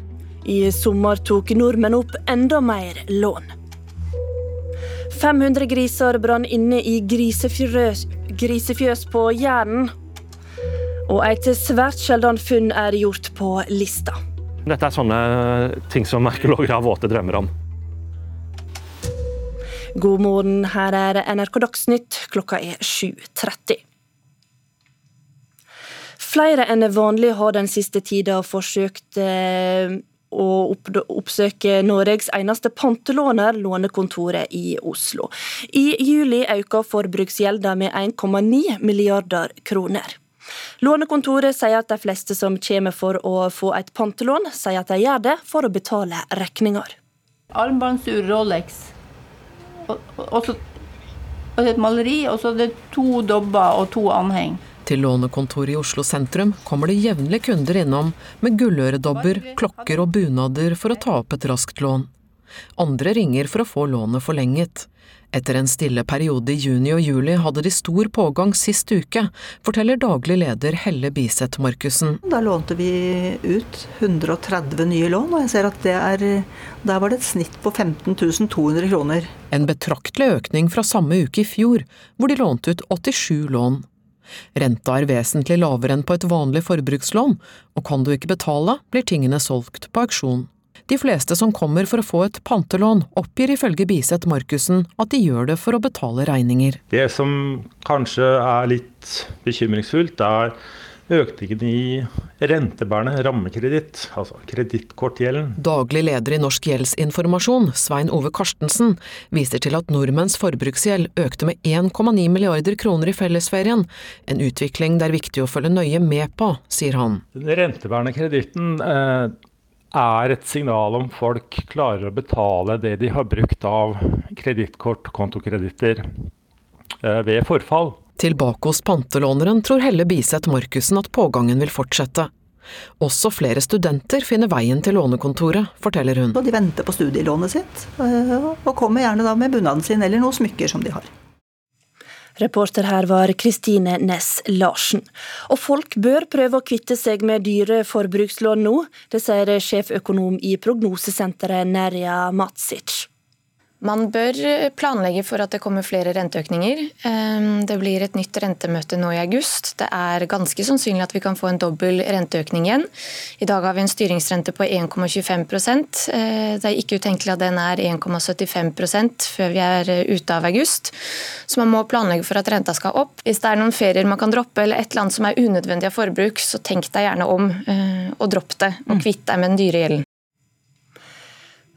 I sommer tok nordmenn opp enda mer lån. 500 griser brann inne i grisefjøs, grisefjøs på Jæren. Og et svært sjelden funn er gjort på lista. Dette er sånne ting som arkeologer har våte drømmer om. God morgen, her er NRK Dagsnytt. Klokka er 7.30. Flere enn vanlig har den siste tida forsøkt eh, å oppsøke Noregs eneste pantelåner, Lånekontoret i Oslo. I juli økte forbruksgjelda med 1,9 milliarder kroner. Lånekontoret sier at de fleste som kommer for å få et pantelån, sier at de gjør det for å betale regninger. Armbåndsur Rolex, og så et maleri, og så er det to dobber og to anheng. Til lånekontoret i Oslo sentrum kommer det jevnlig kunder innom med gulløredobber, klokker og bunader for å ta opp et raskt lån. Andre ringer for å få lånet forlenget. Etter en stille periode i juni og juli hadde de stor pågang sist uke, forteller daglig leder Helle Biseth Markussen. Da lånte vi ut 130 nye lån, og jeg ser at er, der var det et snitt på 15 200 kroner. En betraktelig økning fra samme uke i fjor, hvor de lånte ut 87 lån. Renta er vesentlig lavere enn på et vanlig forbrukslån, og kan du ikke betale, blir tingene solgt på auksjon. De fleste som kommer for å få et pantelån, oppgir ifølge Biseth Markussen at de gjør det for å betale regninger. Det som kanskje er litt bekymringsfullt, er økningen i rentebærende rammekreditt, altså kredittkortgjelden. Daglig leder i Norsk gjeldsinformasjon, Svein Ove Karstensen, viser til at nordmenns forbruksgjeld økte med 1,9 milliarder kroner i fellesferien, en utvikling det er viktig å følge nøye med på, sier han. Den rentebærende kreditten eh, er et signal om folk klarer å betale det de har brukt av kredittkort, kontokreditter, eh, ved forfall. Tilbake hos pantelåneren tror Helle Biseth Markussen at pågangen vil fortsette. Også flere studenter finner veien til lånekontoret, forteller hun. Og de venter på studielånet sitt, eh, og kommer gjerne da med bunaden sin eller noen smykker som de har. Reporter her var Kristine Næss Larsen. Og folk bør prøve å kvitte seg med dyre forbrukslån nå. Det sier sjeføkonom i prognosesenteret Nerja Matsic. Man bør planlegge for at det kommer flere renteøkninger. Ehm, det blir et nytt rentemøte nå i august. Det er ganske sannsynlig at vi kan få en dobbel renteøkning igjen. I dag har vi en styringsrente på 1,25 eh, Det er ikke utenkelig at den er 1,75% før vi er ute av august. Så man må planlegge for at renta skal opp. Hvis det er noen ferier man kan droppe, eller et eller annet som er unødvendig av forbruk, så tenk deg gjerne om eh, og dropp det, og kvitt deg med den dyre gjelden.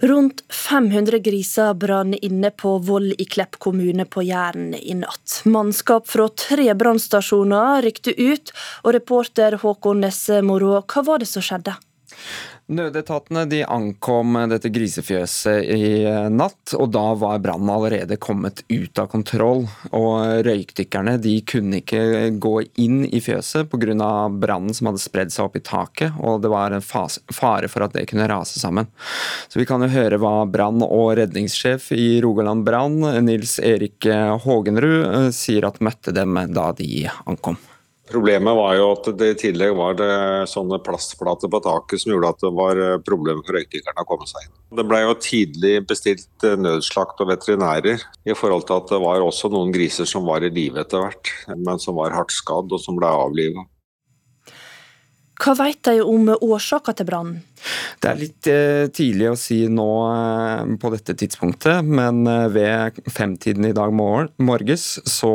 Rundt 500 griser brann inne på Voll i Klepp kommune på Jæren i natt. Mannskap fra tre brannstasjoner rykte ut, og reporter Håkon Nesse Moro, hva var det som skjedde? Nødetatene de ankom dette grisefjøset i natt, og da var brannen allerede kommet ut av kontroll. Og Røykdykkerne de kunne ikke gå inn i fjøset pga. brannen som hadde spredd seg opp i taket, og det var en fare for at det kunne rase sammen. Så Vi kan jo høre hva brann- og redningssjef i Rogaland Brann, Nils Erik Hågenrud, sier at møtte dem da de ankom. Problemet var jo at det i tillegg var det sånne plastplater på taket som gjorde at det var eh, problemer for røykdykkerne å komme seg inn. Det ble jo tidlig bestilt eh, nødslakt og veterinærer, i forhold til at det var også noen griser som var i live etter hvert, men som var hardt skadd og som ble avlivet. Hva vet de om årsaka til brannen? Det er litt eh, tidlig å si nå eh, på dette tidspunktet, men eh, ved femtiden i dag morges så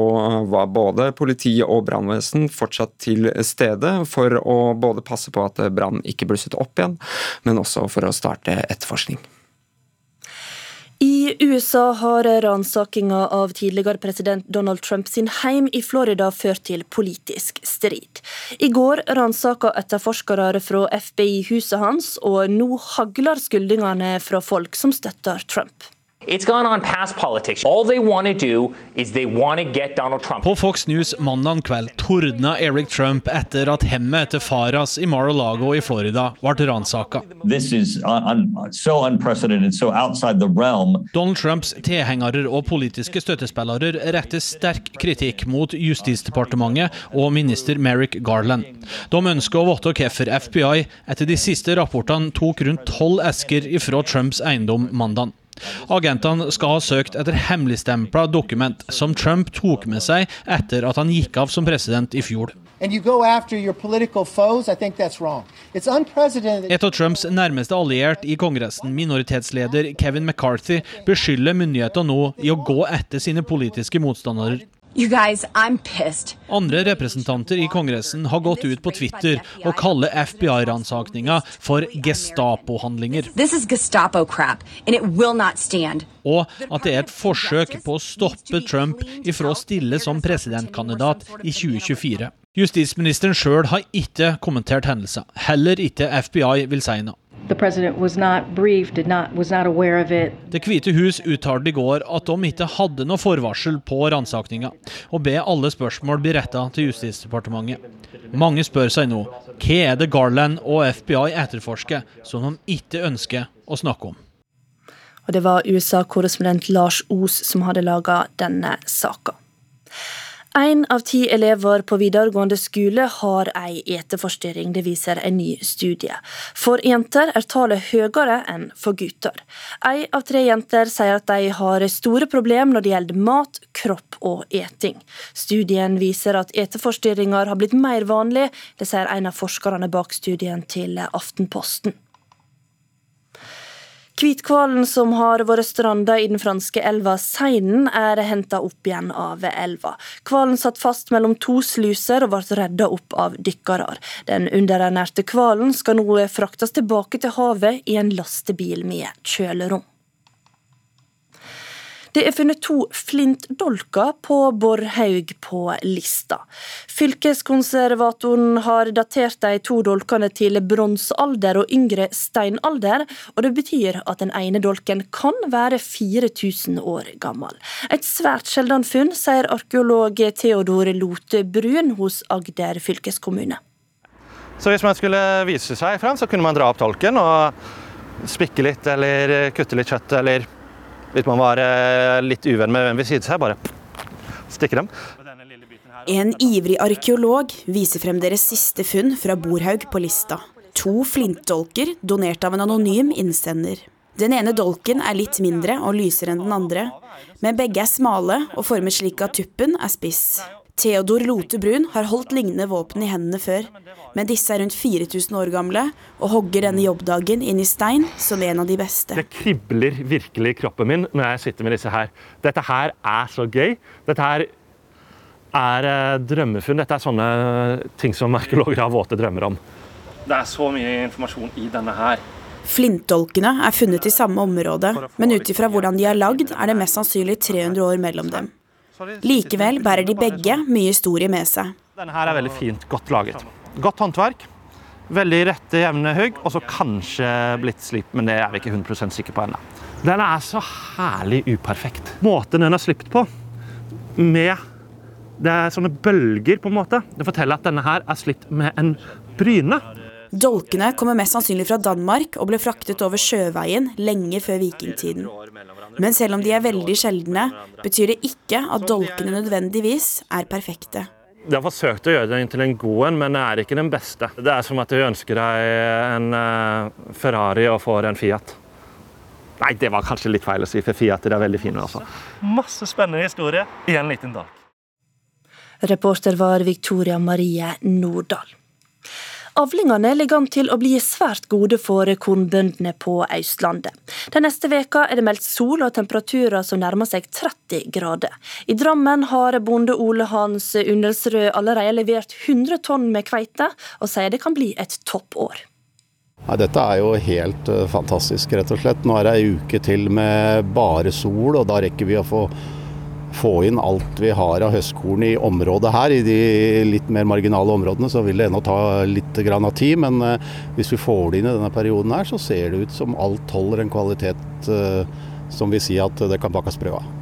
var både politi og brannvesen fortsatt til stede for å både passe på at brann ikke blusset opp igjen, men også for å starte etterforskning. I USA har ransakinga av tidligere president Donald Trump sin heim i Florida ført til politisk strid. I går ransaka etterforskere fra FBI huset hans, og nå hagler skyldningene fra folk som støtter Trump. It's gone on past politics. All they want to do is they want to get Donald Trump. På Fox News mandag kveld tordna Eric Trump etter at hemmet til Faras i Mar-a-Lago i Florida ble ransaka. So so Donald Trumps tilhengere og politiske støttespillere retter sterk kritikk mot Justisdepartementet og minister Merrick Garland. De ønsker å vite hvorfor FBI etter de siste rapportene tok rundt tolv esker ifra Trumps eiendom mandag. Agentene skal ha søkt etter hemmeligstempla dokument som Trump tok med seg etter at han gikk av som president i fjor. Et av Trumps nærmeste alliert i Kongressen, minoritetsleder Kevin McCarthy, beskylder myndighetene nå i å gå etter sine politiske motstandere. Guys, Andre representanter i Kongressen har gått ut på Twitter og kaller FBI-ransakninga for Gestapo-handlinger. Gestapo og at det er et forsøk på å stoppe Trump ifra å stille som presidentkandidat i 2024. Justisministeren sjøl har ikke kommentert hendelser. Heller ikke FBI vil si noe. Briefed, not, det hvite hus uttalte i går at de ikke hadde noe forvarsel på ransakinga, og ber alle spørsmål bli retta til Justisdepartementet. Mange spør seg nå hva er det Garland og FBI etterforsker som de ikke ønsker å snakke om. Og Det var USA-korrespondent Lars Os som hadde laga denne saka. Én av ti elever på videregående skole har ei eteforstyrring, det viser en ny studie. For jenter er tallet høyere enn for gutter. Ei av tre jenter sier at de har store problemer når det gjelder mat, kropp og eting. Studien viser at eteforstyrringer har blitt mer vanlig, det sier en av forskerne bak studien til Aftenposten. Hvithvalen som har vært stranda i den franske elva Seinen, er henta opp igjen av elva. Hvalen satt fast mellom to sluser og ble redda opp av dykkere. Den underernærte hvalen skal nå fraktes tilbake til havet i en lastebil med kjølerom. Det er funnet to flintdolker på Borrhaug på Lista. Fylkeskonservatoren har datert de to dolkene til bronsealder og yngre steinalder, og det betyr at den ene dolken kan være 4000 år gammel. Et svært sjeldent funn, sier arkeolog Theodor Lote Brun hos Agder fylkeskommune. Så hvis man skulle vise seg frem, så kunne man dra opp dolken og spikke litt eller kutte litt kjøtt, eller hvis man var eh, litt uvenn med hvem ved siden seg, bare stikke dem. En ivrig arkeolog viser frem deres siste funn fra Borhaug på lista. To flintdolker donert av en anonym innsender. Den ene dolken er litt mindre og lysere enn den andre, men begge er smale og formet slik at tuppen er spiss. Theodor Lote Brun har holdt lignende våpen i hendene før, men disse er rundt 4000 år gamle og hogger denne jobbdagen inn i stein som en av de beste. Det kribler virkelig i kroppen min når jeg sitter med disse her. Dette her er så gøy. Dette her er eh, drømmefunn. Dette er sånne ting som arkeologer har våte drømmer om. Det er så mye informasjon i denne her. Flintdolkene er funnet i samme område, men ut ifra hvordan de er lagd, er det mest sannsynlig 300 år mellom dem. Likevel bærer de begge mye historie med seg. Denne her er veldig fint, godt laget. Godt håndverk. Veldig rette, jevne hugg, og så kanskje blitt slipt, men det er vi ikke 100 sikre på ennå. Den er så herlig uperfekt. Måten den er slipt på, med det er sånne bølger, på en måte, det forteller at denne her er slipt med en bryne. Dolkene kommer mest sannsynlig fra Danmark og ble fraktet over sjøveien lenge før vikingtiden. Men selv om de er veldig sjeldne, betyr det ikke at dolkene nødvendigvis er perfekte. Jeg har forsøkt å gjøre den til en god en, men det er ikke den beste. Det er som at du ønsker deg en eh, Ferrari og får en Fiat. Nei, det var kanskje litt feil å si, for Fiat er veldig fine. Altså. Masse spennende historie i en liten dag. Reporter var Victoria Marie Nordahl. Avlingene ligger an til å bli svært gode for kornbøndene på Østlandet. Den neste veka er det meldt sol og temperaturer som nærmer seg 30 grader. I Drammen har bonde Ole Hans Undelsrød allerede levert 100 tonn med kveite, og sier det kan bli et toppår. Ja, dette er jo helt uh, fantastisk, rett og slett. Nå er det ei uke til med bare sol, og da rekker vi å få få inn alt vi har av høstkorn i området her. I de litt mer marginale områdene så vil det ennå ta litt av tid, men uh, hvis vi får det inn i denne perioden her, så ser det ut som alt holder en kvalitet uh, som vil si at det kan bakes brød av.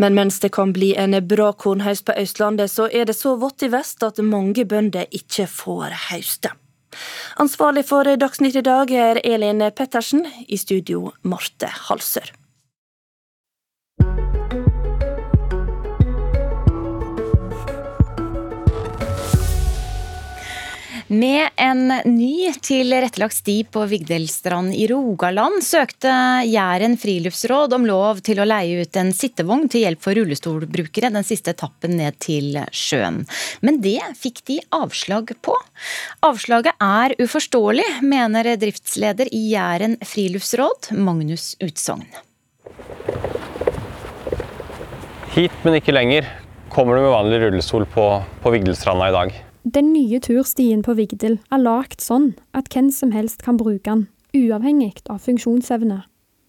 Men mens det kan bli en bra kornhøst på Østlandet, så er det så vått i vest at mange bønder ikke får høste. Ansvarlig for Dagsnytt i dag er Elin Pettersen, i studio Marte Halsør. Med en ny tilrettelagt sti på Vigdelstrand i Rogaland søkte Jæren friluftsråd om lov til å leie ut en sittevogn til hjelp for rullestolbrukere den siste etappen ned til sjøen. Men det fikk de avslag på. Avslaget er uforståelig, mener driftsleder i Jæren friluftsråd, Magnus Utsogn. Hit, men ikke lenger, kommer du med vanlig rullestol på, på Vigdelstranda i dag. Den nye turstien på Vigdel er lagt sånn at hvem som helst kan bruke den, uavhengig av funksjonsevne.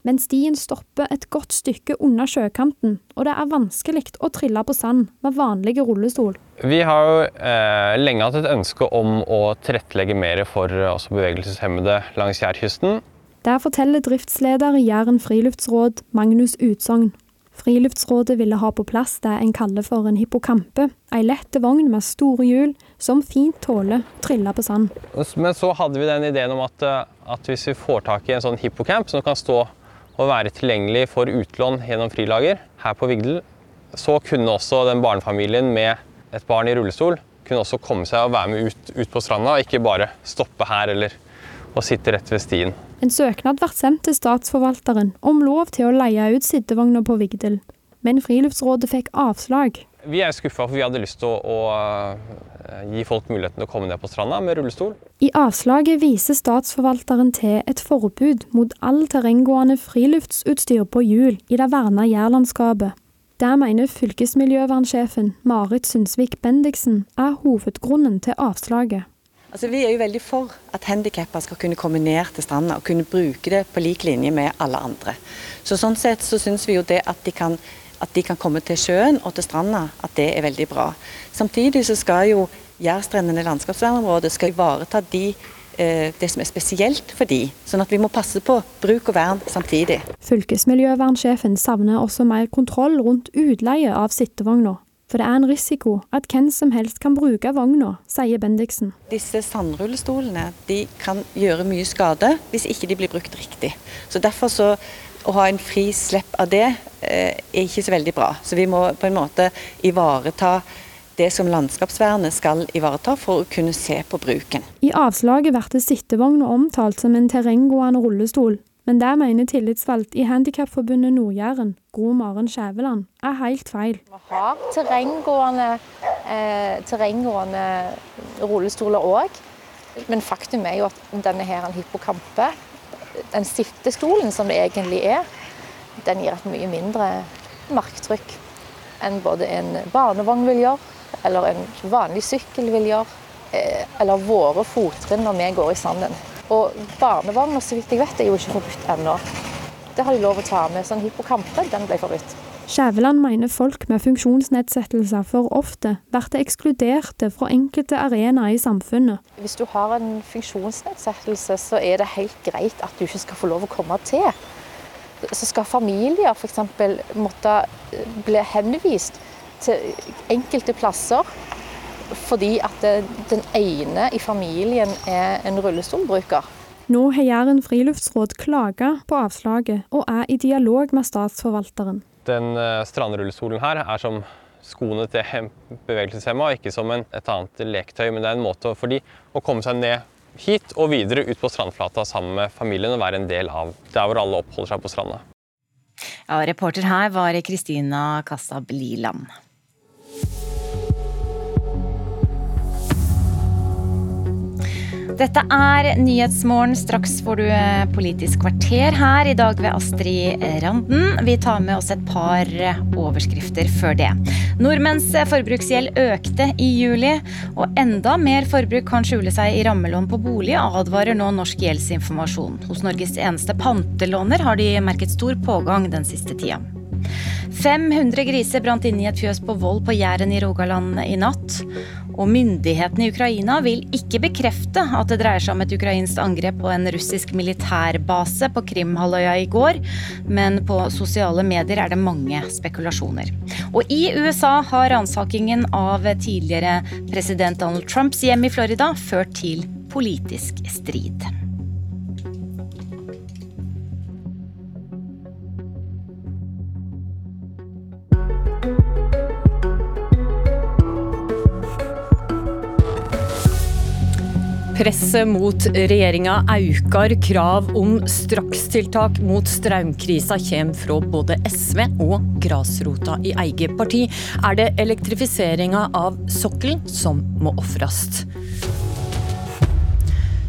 Men stien stopper et godt stykke under sjøkanten, og det er vanskelig å trille på sand med vanlig rullestol. Vi har jo eh, lenge hatt et ønske om å tilrettelegge mer for eh, også bevegelseshemmede langs Jærkysten. Der forteller driftsleder i Jæren friluftsråd, Magnus Utsogn, Friluftsrådet ville ha på plass det en kaller for en hippokampe, ei lett vogn med store hjul som fint tåler å trille på sand. Men så hadde vi den ideen om at, eh, at hvis vi får tak i en sånn hippocamp som kan stå og være tilgjengelig for utlån gjennom frilager her på Vigdel, så kunne også den barnefamilien med et barn i rullestol kunne også komme seg og være med ut, ut på stranda, og ikke bare stoppe her eller og sitter rett ved stien. En søknad ble sendt til Statsforvalteren om lov til å leie ut sittevogner på Vigdel, men Friluftsrådet fikk avslag. Vi er skuffa, for vi hadde lyst til å, å, eh, gi folk muligheten til å komme ned på stranda med rullestol. I avslaget viser Statsforvalteren til et forbud mot all terrenggående friluftsutstyr på hjul i det verna jærlandskapet. Der mener fylkesmiljøvernsjefen Marit Sundsvik Bendiksen er hovedgrunnen til avslaget. Altså, vi er jo veldig for at handikappa skal kunne komme ned til stranda og kunne bruke det på lik linje med alle andre. Så Sånn sett så syns vi jo det at de, kan, at de kan komme til sjøen og til stranda, at det er veldig bra. Samtidig så skal jo Jærstrendene landskapsvernområde skal ivareta de eh, det som er spesielt for de, sånn at vi må passe på bruk og vern samtidig. Fylkesmiljøvernsjefen savner også mer kontroll rundt utleie av sittevogner. For det er en risiko at hvem som helst kan bruke vogna, sier Bendiksen. Disse sandrullestolene de kan gjøre mye skade hvis ikke de blir brukt riktig. Så Derfor så å ha en fri slipp av det eh, er ikke så veldig bra. Så vi må på en måte ivareta det som landskapsvernet skal ivareta for å kunne se på bruken. I avslaget blir sittevogna omtalt som en terrenggående rullestol, men det mener tillitsvalgt i Handikapforbundet Nord-Jæren, Gro Maren Skjæveland, er helt feil. Vi har terrenggående, eh, terrenggående rullestoler òg, men faktum er jo at denne her hippokampe, den sittestolen som det egentlig er, den gir et mye mindre marktrykk enn både en barnevogn vil gjøre, eller en vanlig sykkel vil gjøre, eh, eller våre fottrinn når vi går i sanden. Og barnevogner, så vidt jeg vet, er jo ikke forbudt ennå. Det har de lov å ta med. Sånn hippokampen, den ble forbudt. Skjæveland mener folk med funksjonsnedsettelser for ofte blir ekskluderte fra enkelte arenaer i samfunnet. Hvis du har en funksjonsnedsettelse, så er det helt greit at du ikke skal få lov å komme til. Så skal familier f.eks. måtte bli henvist til enkelte plasser fordi at den ene i familien er en rullestolbruker. Nå har Jæren friluftsråd klaga på avslaget, og er i dialog med statsforvalteren. Den eh, strandrullestolen her er som skoene til bevegelseshemma, ikke som en, et annet leketøy. Men det er en måte for de å komme seg ned hit og videre ut på strandflata sammen med familien og være en del av der hvor alle oppholder seg på stranda. Ja, reporter her var Kristina Kassab Liland. Dette er Nyhetsmorgen. Straks får du eh, Politisk kvarter her, i dag ved Astrid Randen. Vi tar med oss et par eh, overskrifter før det. Nordmenns eh, forbruksgjeld økte i juli, og enda mer forbruk kan skjule seg i rammelån på bolig, advarer nå Norsk gjeldsinformasjon. Hos Norges eneste pantelåner har de merket stor pågang den siste tida. 500 griser brant inne i et fjøs på Voll på Jæren i Rogaland i natt. Og myndighetene i Ukraina vil ikke bekrefte at det dreier seg om et ukrainsk angrep på en russisk militærbase på Krimhalvøya i går, men på sosiale medier er det mange spekulasjoner. Og i USA har ransakingen av tidligere president Donald Trumps hjem i Florida ført til politisk strid. Presset mot regjeringa aukar. Krav om strakstiltak mot strømkrisa kommer fra både SV og grasrota i eget parti. Er det elektrifiseringa av sokkelen som må ofrast?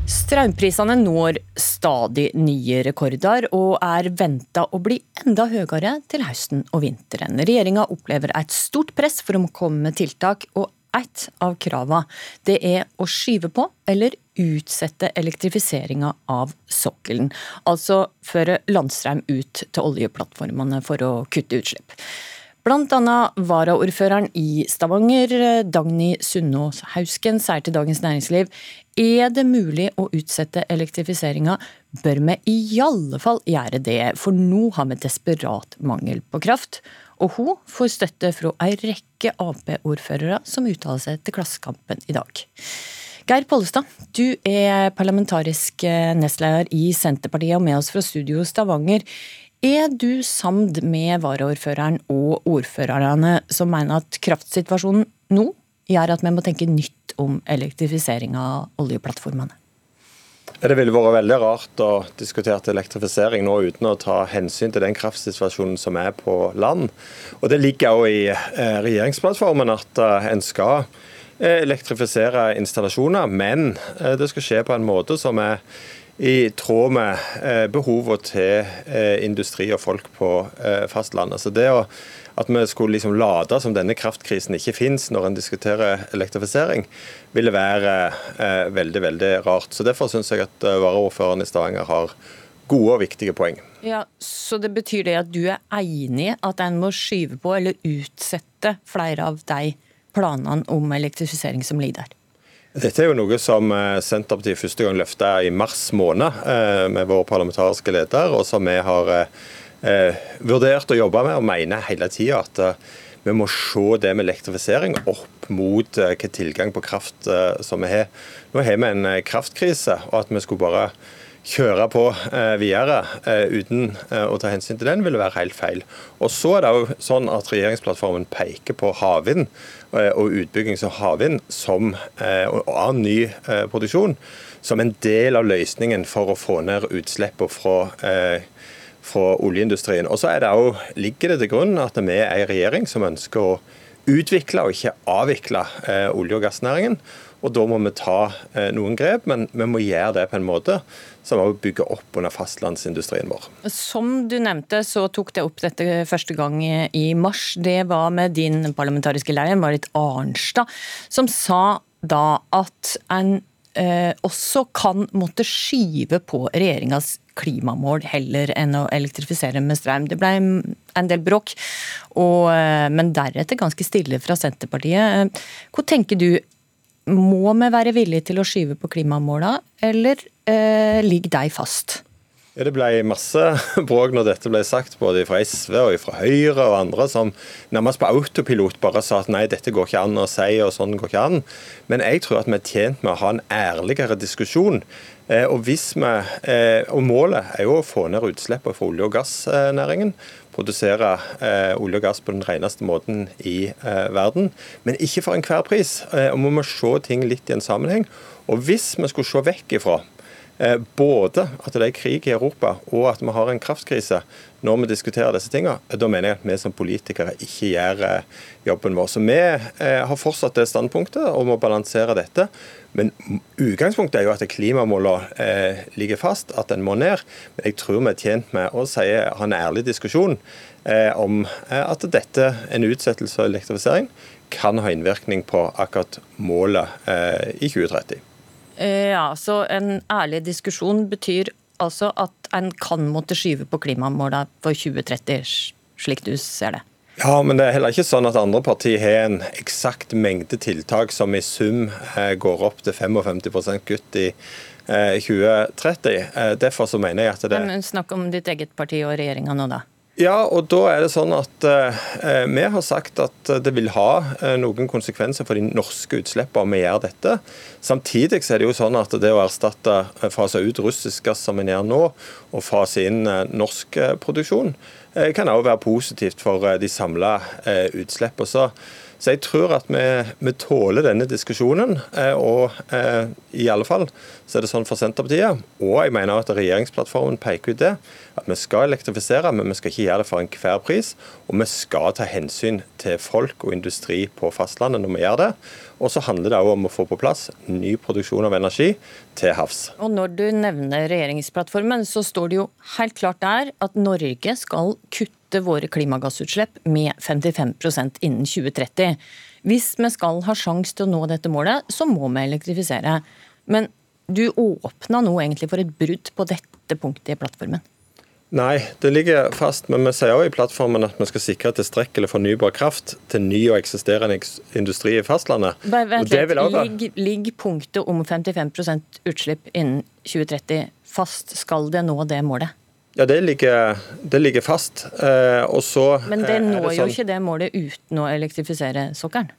Strømprisene når stadig nye rekorder, og er venta å bli enda høyere til høsten og vinteren. Regjeringa opplever et stort press for å komme med tiltak, og et av kravene det er å skyve på eller utsette elektrifiseringa av sokkelen. Altså føre landstrøm ut til oljeplattformene for å kutte utslipp. Blant annet varaordføreren i Stavanger, Dagny Sunnås Hausken, sier til Dagens Næringsliv er det mulig å utsette elektrifiseringa, bør vi i alle fall gjøre det, for nå har vi desperat mangel på kraft. Og hun får støtte fra ei rekke Ap-ordførere som uttaler seg til Klassekampen i dag. Geir Pollestad, du er parlamentarisk nestleder i Senterpartiet og med oss fra studio Stavanger. Er du samd med varaordføreren og ordførerne som mener at kraftsituasjonen nå gjør at vi må tenke nytt om elektrifisering av oljeplattformene? Det ville vært veldig rart å diskutere elektrifisering nå uten å ta hensyn til den kraftsituasjonen som er på land. Og Det ligger òg i eh, regjeringsplattformen at eh, en skal eh, elektrifisere installasjoner, men det skal skje på en måte som er i tråd med eh, behovene til industri og folk på fastlandet. Så det å, At vi skulle liksom late som denne kraftkrisen ikke finnes når en diskuterer elektrifisering, ville være eh, veldig veldig rart. Så Derfor syns jeg at eh, varaordføreren i Stavanger har gode og viktige poeng. Ja, Så det betyr det at du er enig i at en må skyve på eller utsette flere av de planene om elektrifisering som ligger der? Dette er jo noe som eh, Senterpartiet første gang løfta i mars måned eh, med vår parlamentariske leder, og som vi har eh, vurdert å jobbe med og mener hele tida at vi må se det med elektrifisering opp mot hvilken tilgang på kraft som vi har. Nå har vi en kraftkrise, og at vi skulle bare kjøre på videre uten å ta hensyn til den, ville være helt feil. Og så er det jo sånn at Regjeringsplattformen peker på havvind Eh, og utbygging av havvind som, eh, og annen ny eh, produksjon som en del av løsningen for å få ned utslippene fra, fra oljeindustrien. Og så ligger det til grunn at vi er en regjering som ønsker å utvikle og ikke avvikle olje- og gassnæringen. Og Da må vi ta noen grep, men vi må gjøre det på en måte som også bygger opp under fastlandsindustrien vår. Som du nevnte, så tok det opp dette første gang i mars. Det var med din parlamentariske leder, Marit Arnstad, som sa da at en eh, også kan måtte skyve på regjeringas klimamål heller enn å elektrifisere med strøm. Det ble en del bråk, og, eh, men deretter ganske stille fra Senterpartiet. Hvor tenker du, må vi være villige til å skyve på klimamåla, eller eh, ligger de fast? Ja, Det ble masse bråk når dette ble sagt, både fra SV og fra Høyre og andre, som nærmest på autopilot bare sa at nei, dette går ikke an å si, og sånn går ikke an. Men jeg tror at vi er tjent med å ha en ærligere diskusjon. Eh, og, vi, eh, og målet er jo å få ned utslippene fra olje- og gassnæringen produsere eh, olje og gass på den reneste måten i verden. Men ikke for enhver pris. Og Vi må se ting litt i en sammenheng. Og Hvis vi skulle se vekk ifra både at det er krig i Europa og at vi har en kraftkrise når vi diskuterer disse tingene, da mener jeg at vi som politikere ikke gjør eh, jobben vår. Så vi eh, har fortsatt det standpunktet og må balansere dette. Men utgangspunktet er jo at klimamålene eh, ligger fast, at den må ned. Men jeg tror vi er tjent med å si, ha en ærlig diskusjon eh, om eh, at dette, en utsettelse av elektrifisering, kan ha innvirkning på akkurat målet eh, i 2030. Eh, ja, så En ærlig diskusjon betyr altså at en kan måtte skyve på klimamålene for 2030, slik du ser det? Ja, men det er heller ikke sånn at andre partier har en eksakt mengde tiltak som i sum eh, går opp til 55% kutt i 2030. Eh, eh, derfor så mener jeg at det Men Snakk om ditt eget parti og regjeringa nå, da. Ja, og da er det sånn at eh, Vi har sagt at det vil ha eh, noen konsekvenser for de norske utslippene om vi gjør dette. Samtidig er det jo sånn at det å erstatte, fase ut russisk gass som vi gjør nå, og fase inn norsk produksjon, Eh, kan også være positivt for eh, de samla eh, utslippene. Så, jeg tror at vi, vi tåler denne diskusjonen. Og i alle fall så er det sånn for Senterpartiet, og jeg mener at regjeringsplattformen peker ut det, at vi skal elektrifisere, men vi skal ikke gjøre det for enhver pris. Og vi skal ta hensyn til folk og industri på fastlandet når vi gjør det. Og så handler det òg om å få på plass ny produksjon av energi til havs. Og Når du nevner regjeringsplattformen, så står det jo helt klart der at Norge skal kutte våre klimagassutslipp med 55% innen 2030. Hvis vi skal ha sjanse til å nå dette målet, så må vi elektrifisere. Men du åpna nå egentlig for et brudd på dette punktet i plattformen? Nei, det ligger fast. Men vi sier også i plattformen at vi skal sikre tilstrekkelig fornybar kraft til ny og eksisterende industri i fastlandet. Vent litt, Ligger ligg punktet om 55% utslipp innen 2030 fast? Skal det nå det målet? Ja, det ligger, det ligger fast. Eh, så, Men det når det sånn, jo ikke det målet uten å elektrifisere sokkelen?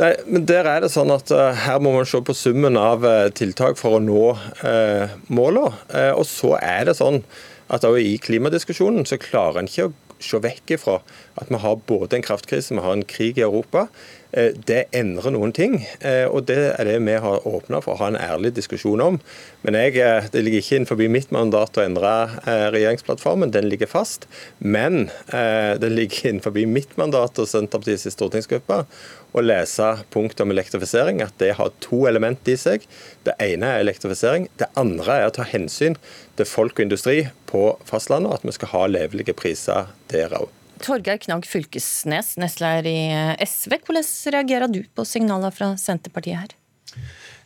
Nei, men der er det sånn at uh, Her må man se på summen av tiltak for å nå uh, målene. Og så er det sånn at også i klimadiskusjonen så klarer en ikke å se vekk ifra at vi har både en kraftkrise, vi har en krig i Europa. Eh, det endrer noen ting, eh, og det er det vi har åpna for å ha en ærlig diskusjon om. Men jeg, eh, det ligger ikke innenfor mitt mandat å endre regjeringsplattformen, den ligger fast. Men det ligger innenfor mitt mandat og Senterpartiets stortingsgruppe å lese punktet om elektrifisering, at det har to element i seg. Det ene er elektrifisering. Det andre er å ta hensyn til folk og industri på fastlandet, og at vi skal ha levelige priser der òg. Torgeir Knag Fylkesnes, nestleder i SV. Hvordan reagerer du på signaler fra Senterpartiet her?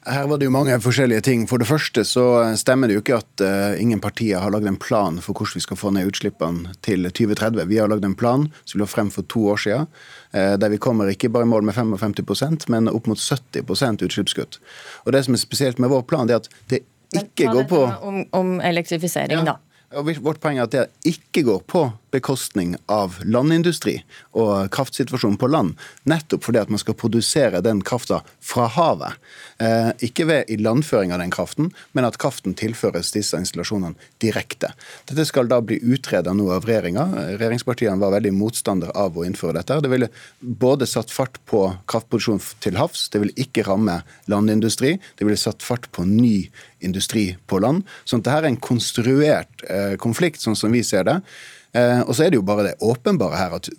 Her var det jo mange forskjellige ting. For det første så stemmer det jo ikke at uh, ingen partier har lagd en plan for hvordan vi skal få ned utslippene til 2030. Vi har lagd en plan som vi la frem for to år siden, uh, der vi kommer ikke bare i mål med 55% men opp mot 70% utslippskutt. Og Det som er spesielt med vår plan, det er at det ikke går på Om, om elektrifisering, ja. da. Og vårt poeng er at det ikke går på bekostning av landindustri og kraftsituasjonen på land. Nettopp fordi at man skal produsere den krafta fra havet. Eh, ikke ved ilandføring av den kraften, men at kraften tilføres disse installasjonene direkte. Dette skal da bli utreda nå av regjeringa. Regjeringspartiene var veldig motstander av å innføre dette. Det ville både satt fart på kraftproduksjon til havs, det ville ikke ramme landindustri. Det ville satt fart på ny industri på land. Så dette er en konstruert eh, konflikt, sånn som vi ser det. Eh, og så er det jo bare det åpenbare her at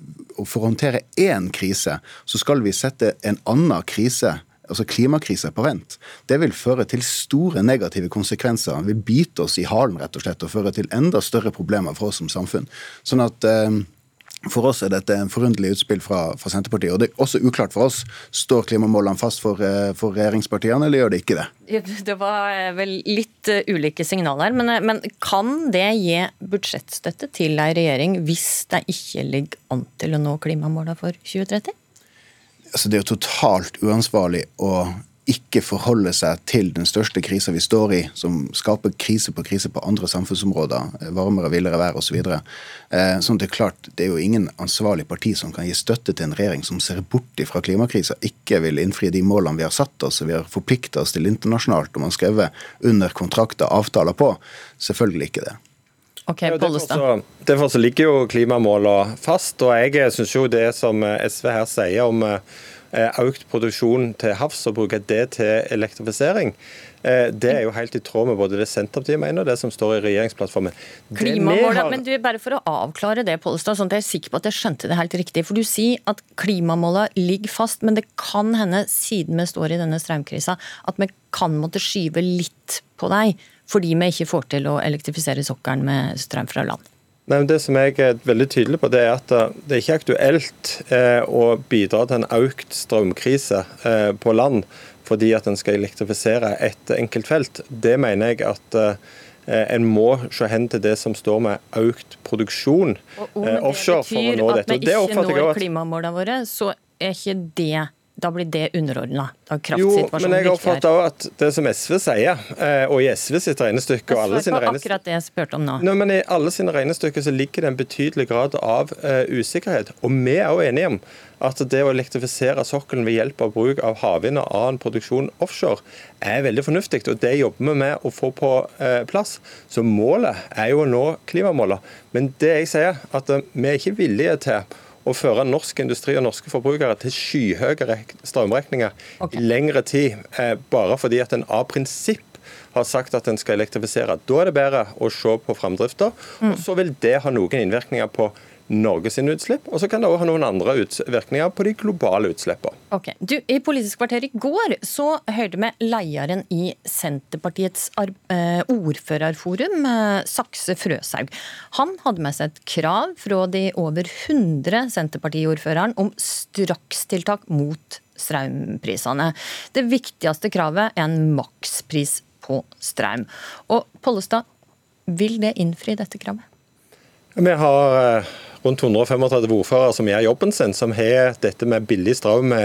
for å håndtere én krise, så skal vi sette en annen krise altså klimakrisa på vent. Det vil føre til store negative konsekvenser. Det vil bite oss i halen rett og slett, og føre til enda større problemer for oss som samfunn. Sånn at eh, for oss er dette en forunderlig utspill fra, fra, Senterpartiet. Og det er også uklart for oss. Står klimamålene fast for, eh, for regjeringspartiene, eller gjør det ikke det? Det var eh, vel litt eh, ulike signaler. Men, men kan det gi budsjettstøtte til ei regjering hvis det ikke ligger an til å nå klimamålene for 2030? Altså, det er jo totalt uansvarlig å ikke forholde seg til den største krisa vi står i, som skaper krise på krise på andre samfunnsområder, eh, varmere, villere vær osv. Så videre. sånn det er klart, det er jo ingen ansvarlig parti som kan gi støtte til en regjering som ser bort fra klimakrisa, ikke vil innfri de målene vi har satt oss og vi har forplikta oss til internasjonalt og man har skrevet under kontrakter avtaler på. Selvfølgelig ikke det. Okay. Ja, derfor, så ligger jo klimamålene fast. og Jeg syns jo det som SV her sier om Eh, økt produksjon til havs og bruke det til elektrifisering. Eh, det er jo helt i tråd med både det Senterpartiet mener og det som står i regjeringsplattformen. Klimamålet, har... men du, Bare for å avklare det, Pollestad, sånn at jeg er sikker på at jeg skjønte det helt riktig. For Du sier at klimamålet ligger fast, men det kan hende, siden vi står i denne strømkrisa, at vi kan måtte skyve litt på deg fordi vi ikke får til å elektrifisere sokkelen med strøm fra land. Nei, det som jeg er veldig tydelig på, det er at eh, det er ikke aktuelt eh, å bidra til en økt strømkrise eh, på land fordi at en skal elektrifisere et enkelt felt. Det mener jeg at en må se hen til det som står med økt produksjon og offshore for å nå dette. Om det betyr at vi ikke når klimamålene våre, så er ikke det da blir det underordna. Jo, men jeg oppfatter òg at det som SV sier, eh, og i SV sitt regnestykke og alle sine regnestykker akkurat det jeg spurte om nå. Nei, men I alle sine regnestykker så ligger det en betydelig grad av uh, usikkerhet. Og vi er òg enige om at det å elektrifisere sokkelen ved hjelp av bruk av havvind og annen produksjon offshore er veldig fornuftig. og Det jobber vi med å få på uh, plass. Så målet er jo å nå klimamålet. Men det jeg sier, at uh, vi er ikke villige til å føre norsk industri og norske forbrukere til skyhøye strømregninger okay. i lengre tid, eh, bare fordi at en av prinsipp har sagt at en skal elektrifisere. Da er det bedre å se på framdrifta, mm. og så vil det ha noen innvirkninger på Norge sine utslipp, og så kan det også ha noen andre utvirkninger på de globale utslippene. Okay. Du, I Politisk kvarter i går så hørte vi lederen i Senterpartiets eh, ordførerforum, eh, Sakse Frøshaug. Han hadde med seg et krav fra de over 100 Senterpartiordføreren om strakstiltak mot strømprisene. Det viktigste kravet er en makspris på strøm. Og Pollestad, vil det innfri dette kravet? Vi har eh, rundt 135 ordførere som gjør jobben sin, som har dette med billig strøm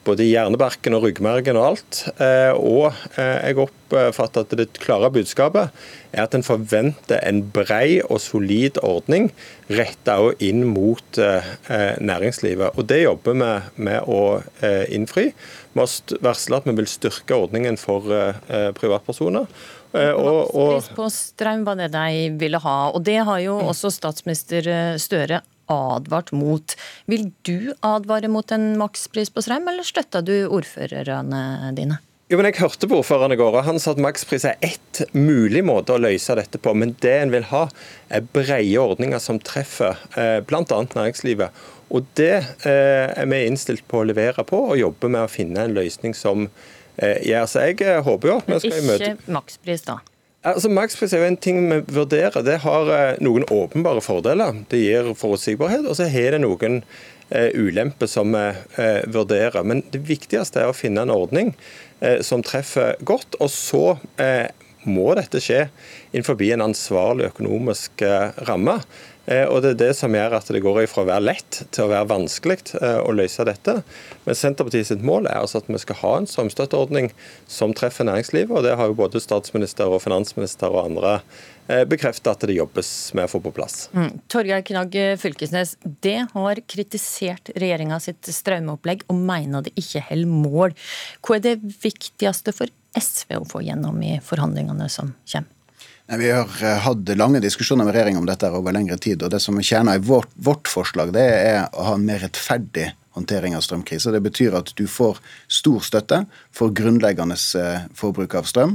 både hjernebarken og ryggmargen og alt. Eh, og eh, jeg oppfatter at det klare budskapet er at en forventer en brei og solid ordning retta inn mot næringslivet. Og det jobber vi med å innfri. Vi har varsla at vi vil styrke ordningen for privatpersoner. Eh, og, Makspris på strøm var det de ville ha. Og det har jo også statsminister eh, Støre advart mot. Vil du advare mot en makspris på strøm, eller støtter du ordførerne dine? Jo, men Jeg hørte på ordføreren i går, og han sa at makspris er ett mulig måte å løse dette på. Men det en vil ha, er brede ordninger som treffer eh, bl.a. næringslivet. Og Det eh, er vi innstilt på å levere på, og jobbe med å finne en løsning som eh, gjør. Så jeg eh, håper jo at vi skal i møte Ikke makspris, da. Altså, Makspris er jo en ting vi vurderer. Det har noen åpenbare fordeler. Det gir forutsigbarhet, og så har det noen ulemper som vi vurderer. Men det viktigste er å finne en ordning som treffer godt. Og så må dette skje innenfor en ansvarlig økonomisk ramme. Eh, og Det er det som gjør at det går fra å være lett til å være vanskelig eh, å løse dette. Men Senterpartiet sitt mål er altså at vi skal ha en strømstøtteordning som treffer næringslivet. og Det har jo både statsminister og finansminister og andre eh, bekreftet at det jobbes med å få på plass. Mm. Torgeir Knag Fylkesnes, det har kritisert regjeringa sitt strømopplegg og mener det ikke holder mål. Hva er det viktigste for SV å få gjennom i forhandlingene som kommer? Vi har hatt lange diskusjoner med regjeringa om dette over lengre tid. og Det som er kjerna i vårt, vårt, forslag, det er å ha en mer rettferdig håndtering av strømkrisa. Det betyr at du får stor støtte for grunnleggende forbruk av strøm.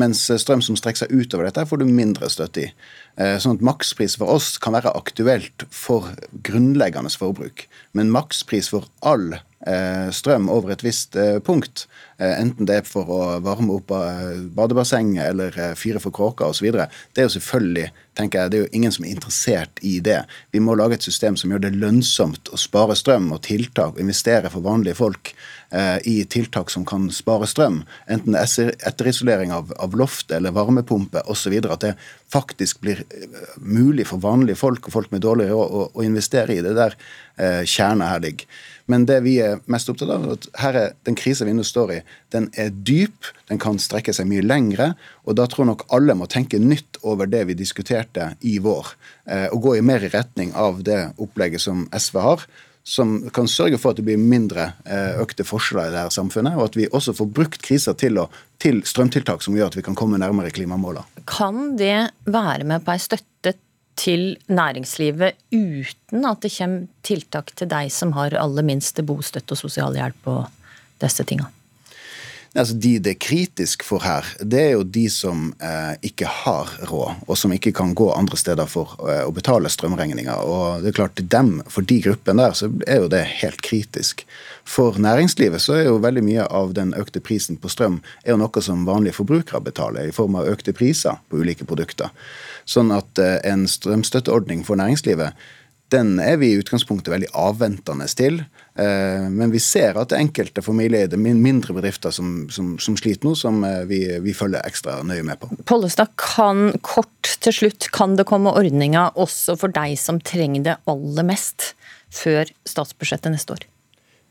Mens strøm som strekker seg utover dette, får du mindre støtte i. Sånn at Makspris for oss kan være aktuelt for grunnleggende forbruk. Men makspris for all strøm over et visst punkt, enten det er for å varme opp badebassenget eller fyre for kråka osv., det er jo selvfølgelig tenker jeg, det er jo ingen som er interessert i det. Vi må lage et system som gjør det lønnsomt å spare strøm og tiltak, investere for vanlige folk i tiltak som kan spare strøm. Enten er etterisolering av loft eller varmepumpe osv. At det faktisk blir mulig for vanlige folk og folk med dårlig råd å, å investere i. Det der eh, kjerna her ligger. Men det vi er mest opptatt av, er at her er den krisa vi nå står i, den er dyp, den kan strekke seg mye lengre. Og da tror nok alle må tenke nytt over det vi diskuterte i vår. Eh, og gå i mer retning av det opplegget som SV har som kan sørge for at det blir mindre økte forskjeller i det her samfunnet, og at vi også får brukt krisa til, til strømtiltak som gjør at vi kan komme nærmere klimamåla. Kan det være med på ei støtte til næringslivet uten at det kommer tiltak til deg som har aller minst bostøtte og sosialhjelp og disse tinga? Altså, de det er kritisk for her, det er jo de som eh, ikke har råd, og som ikke kan gå andre steder for eh, å betale strømregninga. Og det er klart, dem, For de gruppene der så er jo det helt kritisk. For næringslivet så er jo veldig mye av den økte prisen på strøm er jo noe som vanlige forbrukere betaler, i form av økte priser på ulike produkter. Sånn at eh, en strømstøtteordning for næringslivet den er vi i utgangspunktet veldig avventende til. Men vi ser at det er enkelte familieeide, mindre bedrifter som, som, som, sliter nå, som vi, vi, følger ekstra nøye med på. Pollestad, kan kort til slutt, kan det komme ordninger også for deg som trenger det aller mest, før statsbudsjettet neste år?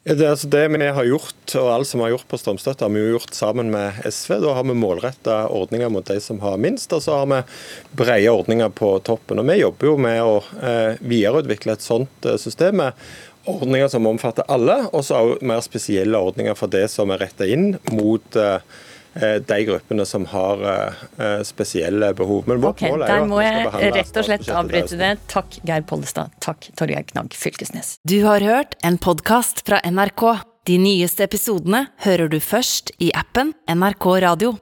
Det, altså det vi har gjort, og alt som vi har gjort på strømstøtte, har vi gjort sammen med SV. Da har vi målretta ordninger mot de som har minst, og så har vi brede ordninger på toppen. Og Vi jobber jo med å eh, videreutvikle et sånt eh, system. Ordninger som omfatter alle, og så mer spesielle ordninger for det som er retta inn mot eh, de gruppene som har spesielle behov. Men vårt okay, mål er jo at vi skal behandle rett og slett avbryte det. Takk, Geir Pollestad. Takk, Torgeir Knag Fylkesnes. Du har hørt en podkast fra NRK. De nyeste episodene hører du først i appen NRK Radio.